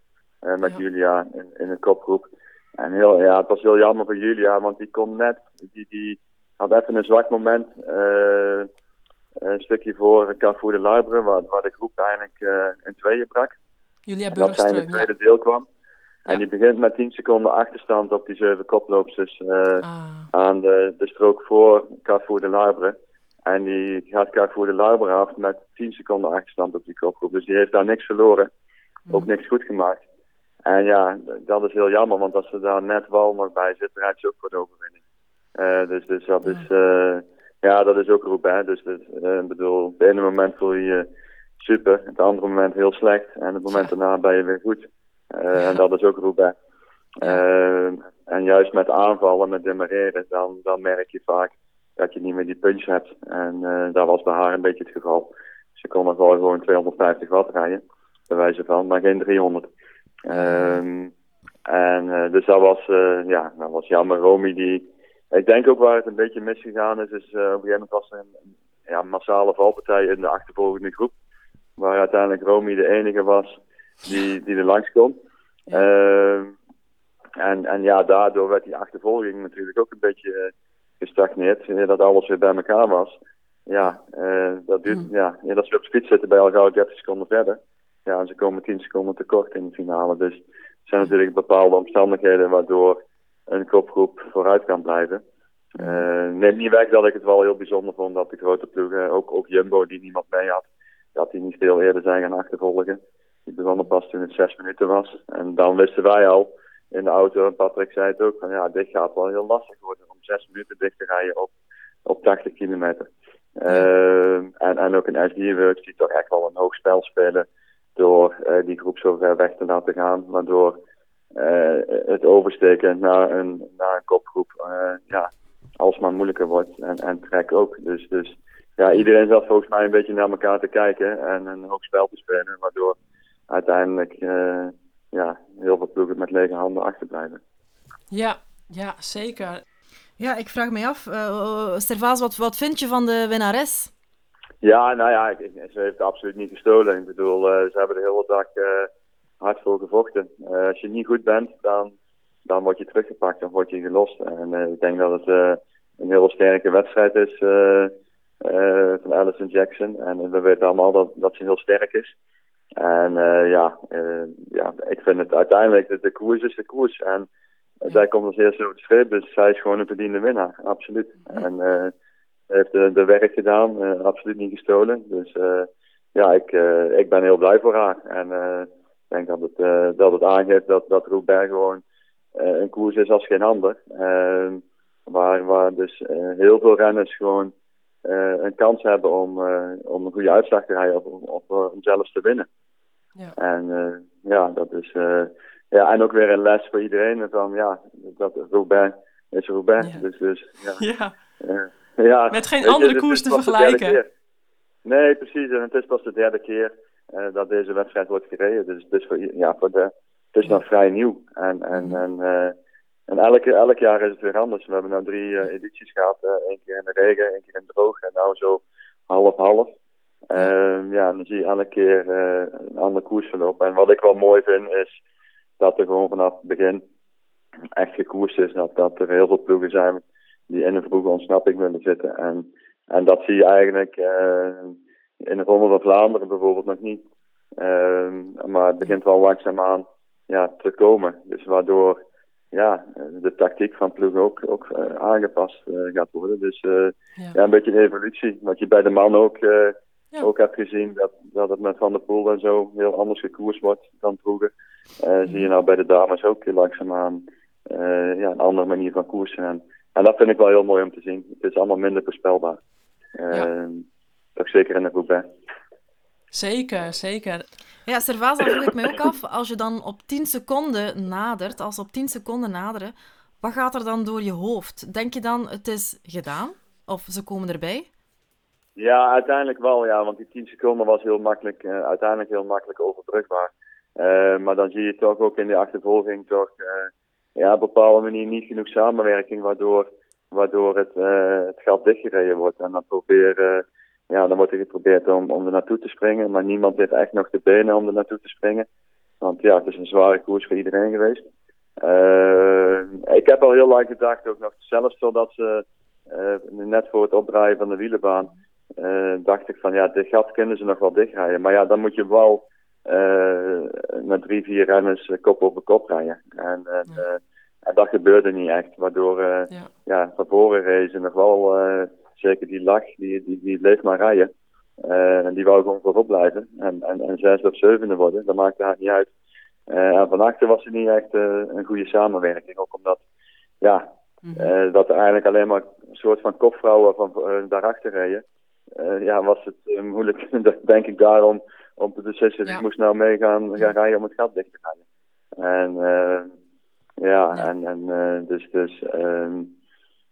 Uh, met Julia in, in een kopgroep. En heel, ja, het was heel jammer voor Julia, want die kon net, die, die had even een zwak moment. Uh, een stukje voor Carrefour de Luiberen, waar, waar de groep eigenlijk uh, in tweeën brak. Julia Dat zijn het tweede deel kwam. En die begint met 10 seconden achterstand op die zeven koploopsters ah. aan de, de strook voor Carrefour de Luiberen. En die gaat voor de Lauber af met 10 seconden achterstand op die kopgroep. Dus die heeft daar niks verloren. Ook mm. niks goed gemaakt. En ja, dat is heel jammer, want als ze daar net wel nog bij zit, rijdt ze ook voor de overwinning. Uh, dus, dus dat is, uh, ja, dat is ook Roubaix. Dus, dus uh, ik bedoel, het ene moment voel je je super, het andere moment heel slecht. En het moment (laughs) daarna ben je weer goed. En dat is ook Roubaix. en juist met aanvallen, met demareren, dan, dan merk je vaak dat je niet meer die punch hebt. En uh, dat was bij haar een beetje het geval. Ze kon nog wel gewoon 250 watt rijden, bij wijze van, maar geen 300. Um, en uh, dus dat was, uh, ja, dat was jammer. Romy die, ik denk ook waar het een beetje misgegaan is, is op een gegeven moment was er een ja, massale valpartij in de achtervolgende groep. Waar uiteindelijk Romy de enige was die, die er langs kon. Ja. Uh, en, en ja, daardoor werd die achtervolging natuurlijk ook een beetje gestagneerd. Dat alles weer bij elkaar was. Ja, uh, dat, duurt, mm. ja, ja, dat ze op speed zitten bij al gauw 30 seconden verder. Ja, en ze komen 10 seconden tekort in de finale. Dus er zijn natuurlijk bepaalde omstandigheden waardoor een kopgroep vooruit kan blijven. Uh, neemt niet weg dat ik het wel heel bijzonder vond dat de grote ploegen, ook, ook Jumbo die niemand mee had, dat die niet veel eerder zijn gaan achtervolgen. Die begonnen pas toen het zes minuten was. En dan wisten wij al in de auto, en Patrick zei het ook, van ja, dit gaat wel heel lastig worden om zes minuten dicht te rijden op, op 80 kilometer. Uh, en, en ook een SD-Works die toch echt wel een hoog spel spelen door uh, die groep zo ver weg te laten gaan, waardoor uh, het oversteken naar een, naar een kopgroep ja, alsmaar moeilijker wordt en, en trek ook. Dus, dus ja, iedereen zat volgens mij een beetje naar elkaar te kijken en een hoog spel te spelen, waardoor uiteindelijk ja, heel veel ploegen met lege handen achterblijven. Ja, ja, zeker. Ja, ik vraag me af, uh, Servaas, wat, wat vind je van de winnares? Ja, nou ja, ik, ze heeft absoluut niet gestolen. Ik bedoel, uh, ze hebben de hele dag uh, hard voor gevochten. als je niet goed bent, dan, dan word je teruggepakt, dan word je gelost. En ik denk dat het een hele sterke wedstrijd is van Alison Jackson. En we weten allemaal dat, dat ze heel sterk is. En ja, ja, ik vind het uiteindelijk, de, de koers is de koers. En zij komt als eerste over de streep, dus zij is gewoon een verdiende winnaar, absoluut. En uh, heeft de, de, werk gedaan, absoluut niet gestolen. Dus ja, ik, ik ben heel blij voor haar. En ik denk dat het, dat het aangeeft dat, dat Roubaix gewoon een koers is als geen ander. Ehm, waar, waar dus heel veel renners gewoon een kans hebben om, om een goede uitslag te rijden of, of om zelfs te winnen. Ja. En ja, dat is ja, en ook weer een les voor iedereen. Van ja, dat Roubaix is Roubaix. Ja. Dus, dus ja. (laughs) Ja. ja. Met geen andere koers te vergelijken. Nee, precies. En het is pas de derde keer dat deze wedstrijd wordt gereden. Dus, dus voor, ja, voor de, het is nog vrij nieuw. En, en, en, uh, en elke, elk jaar is het weer anders. We hebben nu drie uh, edities gehad. Eén keer in de regen, één keer in de droog. En nou zo half-half. Ehm, ja, dan zie je elke keer een ander koersverloop. En wat ik wel mooi vind is dat er gewoon vanaf het begin echt gekoerst is. Dat, dat er heel veel ploegen zijn die in een vroege ontsnapping willen zitten. En, en dat zie je eigenlijk uh, in de Ronde van Vlaanderen bijvoorbeeld nog niet. Uh, maar het begint wel langzaamaan ja, te komen. Dus waardoor ja, de tactiek van ploegen ook, ook uh, aangepast gaat worden. Dus ja. ja. een beetje een evolutie. Wat je bij de man ook, ja. ook hebt gezien, dat, dat het met Van der Poel en zo heel anders gekoerst wordt dan vroeger. Uh, zie je nou bij de dames ook langzaamaan uh, ja, een andere manier van koersen. En, en dat vind ik wel heel mooi om te zien. Het is allemaal minder voorspelbaar. Uh, ja. Ook zeker in de groep, hè. Zeker, zeker. Ja, Servaas, dan vroeg ik me ook af, als je dan op 10 seconden nadert, als op 10 seconden naderen, wat gaat er dan door je hoofd? Denk je dan, het is gedaan? Of ze komen erbij? Ja, uiteindelijk wel, ja. Want die 10 seconden was heel makkelijk, uh, uiteindelijk heel makkelijk overbrugbaar. Uh, maar dan zie je toch ook in de achtervolging toch uh, ja, op bepaalde manier niet genoeg samenwerking, waardoor, waardoor het, het gat dichtgereden wordt. En dan, probeer, ja, dan wordt er geprobeerd om, om er naartoe te springen, maar niemand heeft echt nog de benen om er naartoe te springen. Want ja, het is een zware koers voor iedereen geweest. ik heb al heel lang gedacht, ook nog zelfs totdat ze net voor het opdraaien van de wielenbaan, dacht ik van ja, dit gat kunnen ze nog wel dichtrijden. Maar ja, dan moet je wel uh, met drie, vier renners uh, kop over kop rijden. En, en, ja. en dat gebeurde niet echt, waardoor ja. ja, van voren racen nog wel zeker die lach, die, die, die bleef maar rijden. en die wou gewoon voorop blijven en, en, en zesde of zevende worden, dat maakte haar niet uit. en van achter was er niet echt een goede samenwerking, ook omdat ja, mm -hmm. dat er eigenlijk alleen maar een soort van kopvrouwen van daarachter reden. Ja, was het moeilijk, (laughs) denk ik, daarom om te beslissen, ja. ik moest nou mee gaan, gaan rijden om het gat dicht te rijden. En uh, ja, ja, en, en uh, dus, dus um,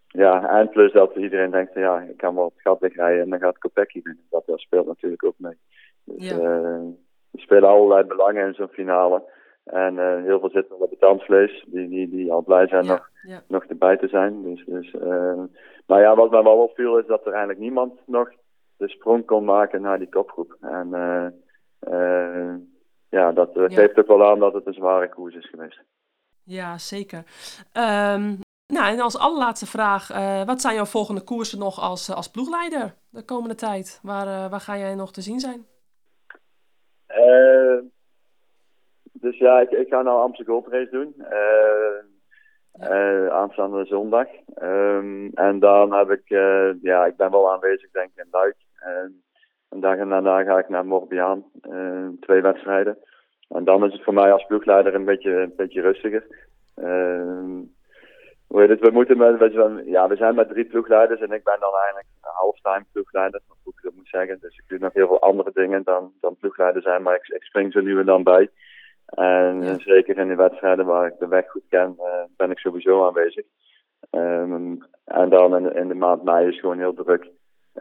ja, en plus dat iedereen denkt, ja, ik kan wel het gat dichtrijden en dan gaat Kopecky winnen. Dat, dat speelt natuurlijk ook mee. Dus ja. uh, er spelen allerlei belangen in zo'n finale. En heel veel zitten op het tandvlees, die, die, die al blij zijn nog, nog erbij te zijn. Dus, dus, maar ja, wat mij wel opviel is dat er eigenlijk niemand nog de sprong kon maken naar die kopgroep. En uh, uh, ja, dat ja. geeft ook wel aan dat het een zware koers is geweest. Ja, zeker. Um, nou, en als allerlaatste vraag, uh, wat zijn jouw volgende koersen nog als, als ploegleider de komende tijd? Waar, uh, waar ga jij nog te zien zijn? dus ja, ik, ik ga nou Amsterdam Gold Race doen. Uh, aanstaande zondag. Um, en dan heb ik, uh, ja, ik ben wel aanwezig denk ik in Luik. en dag en daarna ga ik naar Morbihan, uh, twee wedstrijden. En dan is het voor mij als ploegleider een beetje, een beetje rustiger. Uh, hoe heet we, moeten met, we, ja, we zijn met drie ploegleiders en ik ben dan eigenlijk halftime ploegleider, ik dat moet zeggen. Dus ik doe nog heel veel andere dingen dan, dan ploegleider zijn, maar ik, ik spring zo nu en dan bij. En zeker in de wedstrijden waar ik de weg goed ken, uh, ben ik sowieso aanwezig. Um, en dan in, in, de maand mei is gewoon heel druk.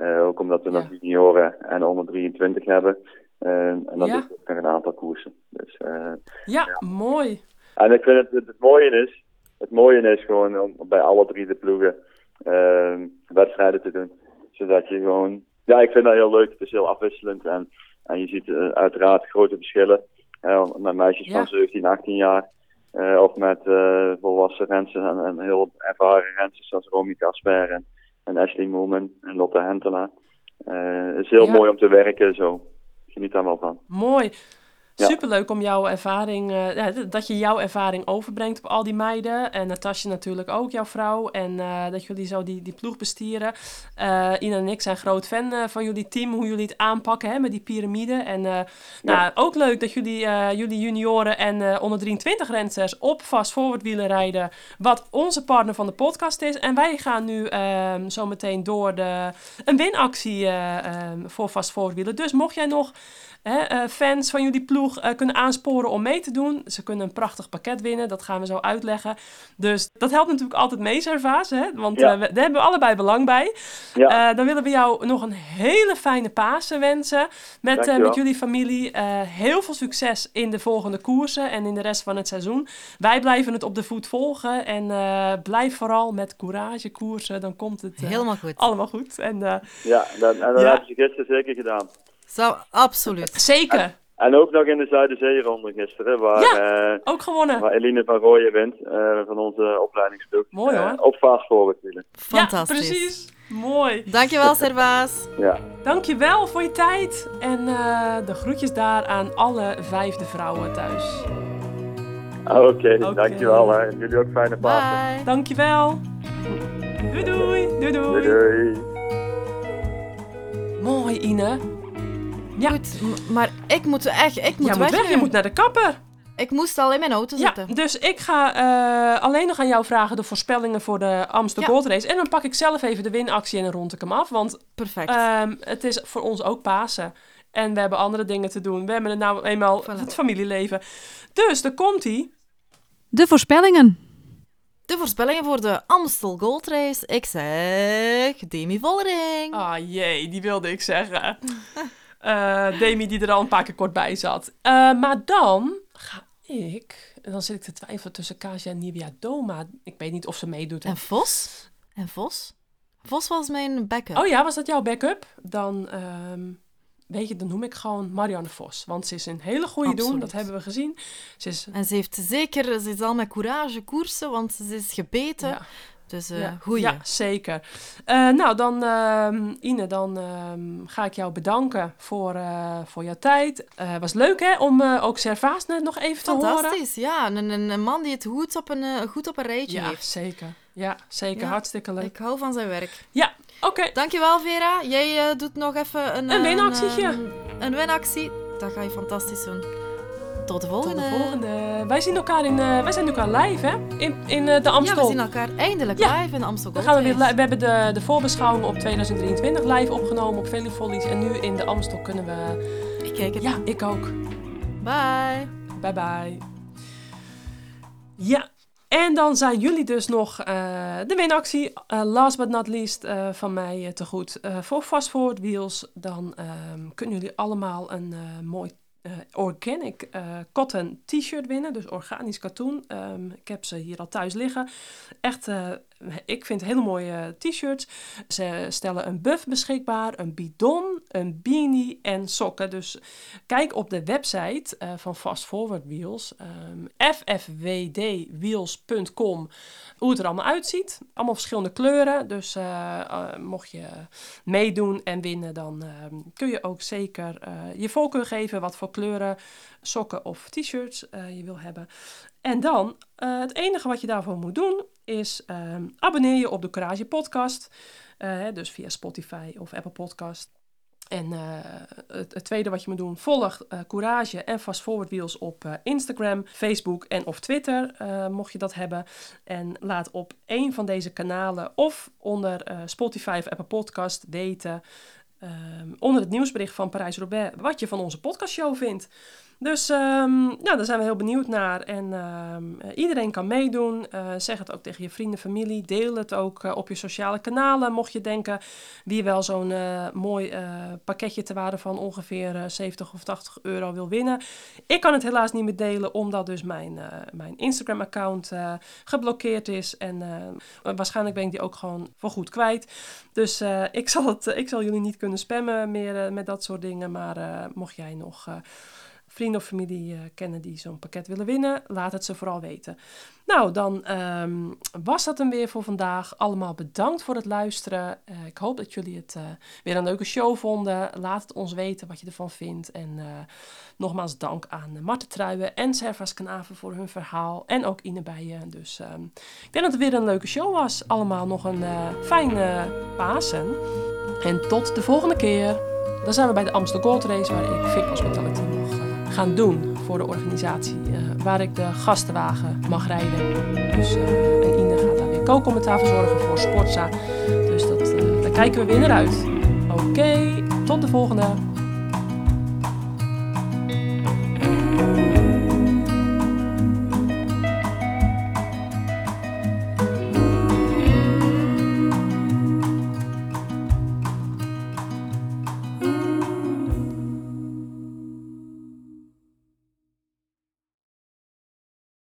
Uh, ook omdat we nog junioren en onder 23 hebben. Uh, en dan ja. doe ik nog een aantal koersen. Dus, ja, ja, mooi. En ik vind het, het, het, mooie is, het mooie is gewoon om bij alle drie de ploegen ehm, wedstrijden te doen. Zodat je gewoon, ja, ik vind dat heel leuk. Het is heel afwisselend en, en je ziet uiteraard grote verschillen. Met meisjes van 17, 18 jaar. Uh, of met uh, volwassen rensen en, en, heel ervaren rensen zoals Romy Kasper en, en Ashley Moolman en Lotte Hentela. het is heel mooi om te werken zo. Geniet daar wel van. Mooi. Ja. Superleuk om jouw ervaring, uh, ja, dat je jouw ervaring overbrengt op al die meiden. En Natasja natuurlijk ook, jouw vrouw. En uh, dat jullie zo die, die ploeg bestieren. Uh, Ina en ik zijn groot fan van jullie team, hoe jullie het aanpakken hè, met die piramide. En ja. nou, ook leuk dat jullie, jullie junioren en onder 23 renners op vast forward rijden. Wat onze partner van de podcast is. En wij gaan nu ehm, zo meteen door de, een winactie ehm, voor vast forward Dus mocht jij nog hè, fans van jullie ploeg uh, kunnen aansporen om mee te doen. Ze kunnen een prachtig pakket winnen, dat gaan we zo uitleggen. Dus dat helpt natuurlijk altijd mee, Servaas, hè? want ja. uh, daar hebben we allebei belang bij. Ja. Uh, dan willen we jou nog een hele fijne Pasen wensen met, met jullie familie. heel veel succes in de volgende koersen en in de rest van het seizoen. Wij blijven het op de voet volgen en blijf vooral met courage koersen. Dan komt het Helemaal goed. allemaal goed. En, ja, dat, en dat ja. ze gisteren zeker gedaan. Zo, absoluut. Zeker. En ook nog in de Zuiderzeeronde gisteren, waar, ja, ook gewonnen. waar Eline van Rooyen wint, uh, van onze opleidingsploeg. Mooi hoor. Uh, op forward wielen. Fantastisch. Ja, precies. Mooi. Dankjewel, (laughs) Servaas. Ja. Dankjewel voor je tijd. En uh, de groetjes daar aan alle vijfde vrouwen thuis. Oké, okay, okay. dankjewel. Hè. Jullie ook fijne Pasen. Dankjewel. Doei doei. Doei doei. doei, doei. Mooi, Ine. Ja. Goed, maar ik moet echt ik moet, ja, weg, moet weg. Je moet naar de kapper. Ik moest al in mijn auto zitten. Ja, dus ik ga uh, alleen nog aan jou vragen de voorspellingen voor de Amsterdam ja. Gold Race. En dan pak ik zelf even de winactie en dan rond ik hem af. Want Perfect. Um, het is voor ons ook Pasen. En we hebben andere dingen te doen. We hebben het nou eenmaal voilà. het familieleven. Dus, daar komt hij. De voorspellingen. De voorspellingen voor de Amstel Gold Race. Ik zeg Demi Vollering. Ah jee, die wilde ik zeggen. (laughs) Uh, Demi die er al een paar keer kort bij zat. Uh, maar dan ga ik... En dan zit ik te twijfelen tussen Kasia en Nivia Doma. Ik weet niet of ze meedoet. En Vos? En Vos? Vos was mijn backup. Oh ja, was dat jouw backup? Dan, um, weet je, dan noem ik gewoon Marianne Vos. Want ze is een hele goede doen, dat hebben we gezien. Ze is... En ze heeft zeker, ze is al met courage koersen, want ze is gebeten. Ja. Dus uh, ja, goeie. Ja, zeker. Uh, nou, dan uh, Ine, dan ga ik jou bedanken voor, voor jouw tijd. Het was leuk hè, om ook Servaas net nog even te horen. Fantastisch, ja. Een, een, man die het goed op een, goed op een rijtje ja, heeft. Zeker. Ja, zeker. Hartstikke leuk. Ik hou van zijn werk. Ja, oké. Okay. Dankjewel Vera. Jij doet nog even een... Een winactietje. Een, een winactie. Dat ga je fantastisch doen. Tot de volgende. Tot de volgende. Wij zien elkaar in, uh, wij zijn elkaar live, hè? In, in uh, de Amstel. Ja, we zien elkaar eindelijk ja. live in de Amstel. Dan gaan we, weer we hebben de, de voorbeschouwing op 2023 live opgenomen op Velifollies. En nu in de Amstel kunnen we... Ik kijk het. Ja, ik ook. Bye. Bye bye. Ja, en dan zijn jullie dus nog uh, de winactie, uh, last but not least, uh, van mij te goed. voor Fast Forward Wheels, dan um, kunnen jullie allemaal een mooi uh, organic uh, cotton t-shirt winnen. Dus organisch katoen. Um, ik heb ze hier al thuis liggen. Echt uh, ik vind hele mooie t-shirts. Ze stellen een buff beschikbaar, een bidon, een beanie en sokken. Dus kijk op de website uh, van Fast Forward Wheels, um, ffwdwheels.com, hoe het er allemaal uitziet. Allemaal verschillende kleuren. Dus uh, mocht je meedoen en winnen, dan ehm, kun je ook zeker je voorkeur geven wat voor kleuren sokken of t-shirts je wil hebben. En dan, het enige wat je daarvoor moet doen, is uh, abonneer je op de Courage podcast. Uh, dus via Spotify of Apple Podcast. En uh, het, tweede wat je moet doen, volg Courage en Fast Forward Wheels op Instagram, Facebook en of Twitter, mocht je dat hebben. En laat op één van deze kanalen of onder Spotify of Apple Podcast weten, ehm, onder het nieuwsbericht van Parijs-Roubaix, wat je van onze podcastshow vindt. Dus ja, daar zijn we heel benieuwd naar. En uh, iedereen kan meedoen. Uh, zeg het ook tegen je vrienden, familie. Deel het ook uh, op je sociale kanalen. Mocht je denken wie wel zo'n mooi pakketje te waarde van ongeveer 70 of 80 euro wil winnen. Ik kan het helaas niet meer delen, omdat dus mijn, mijn Instagram-account geblokkeerd is. En waarschijnlijk ben ik die ook gewoon voorgoed kwijt. Dus ik, zal het, ik zal jullie niet kunnen spammen meer met dat soort dingen. Maar mocht jij nog vrienden of familie uh, kennen die zo'n pakket willen winnen, laat het ze vooral weten. Nou, dan um, was dat hem weer voor vandaag. Allemaal bedankt voor het luisteren. Uh, ik hoop dat jullie het uh, weer een leuke show vonden. Laat het ons weten wat je ervan vindt. En nogmaals dank aan Marten Truijen en Servas Kanaven voor hun verhaal. En ook Ine Bijen. Dus um, ik denk dat het weer een leuke show was. Allemaal nog een fijne Pasen. En tot de volgende keer. Dan zijn we bij de Amsterdam Gold Race, waar ik Vic Hospitality mocht gaan doen voor de organisatie. Uh, waar ik de gastenwagen mag rijden. Dus, uh, en Ine gaat daar weer co-commentaar verzorgen voor Sportza. Dus dat, uh, daar kijken we weer naar uit. Oké, tot de volgende.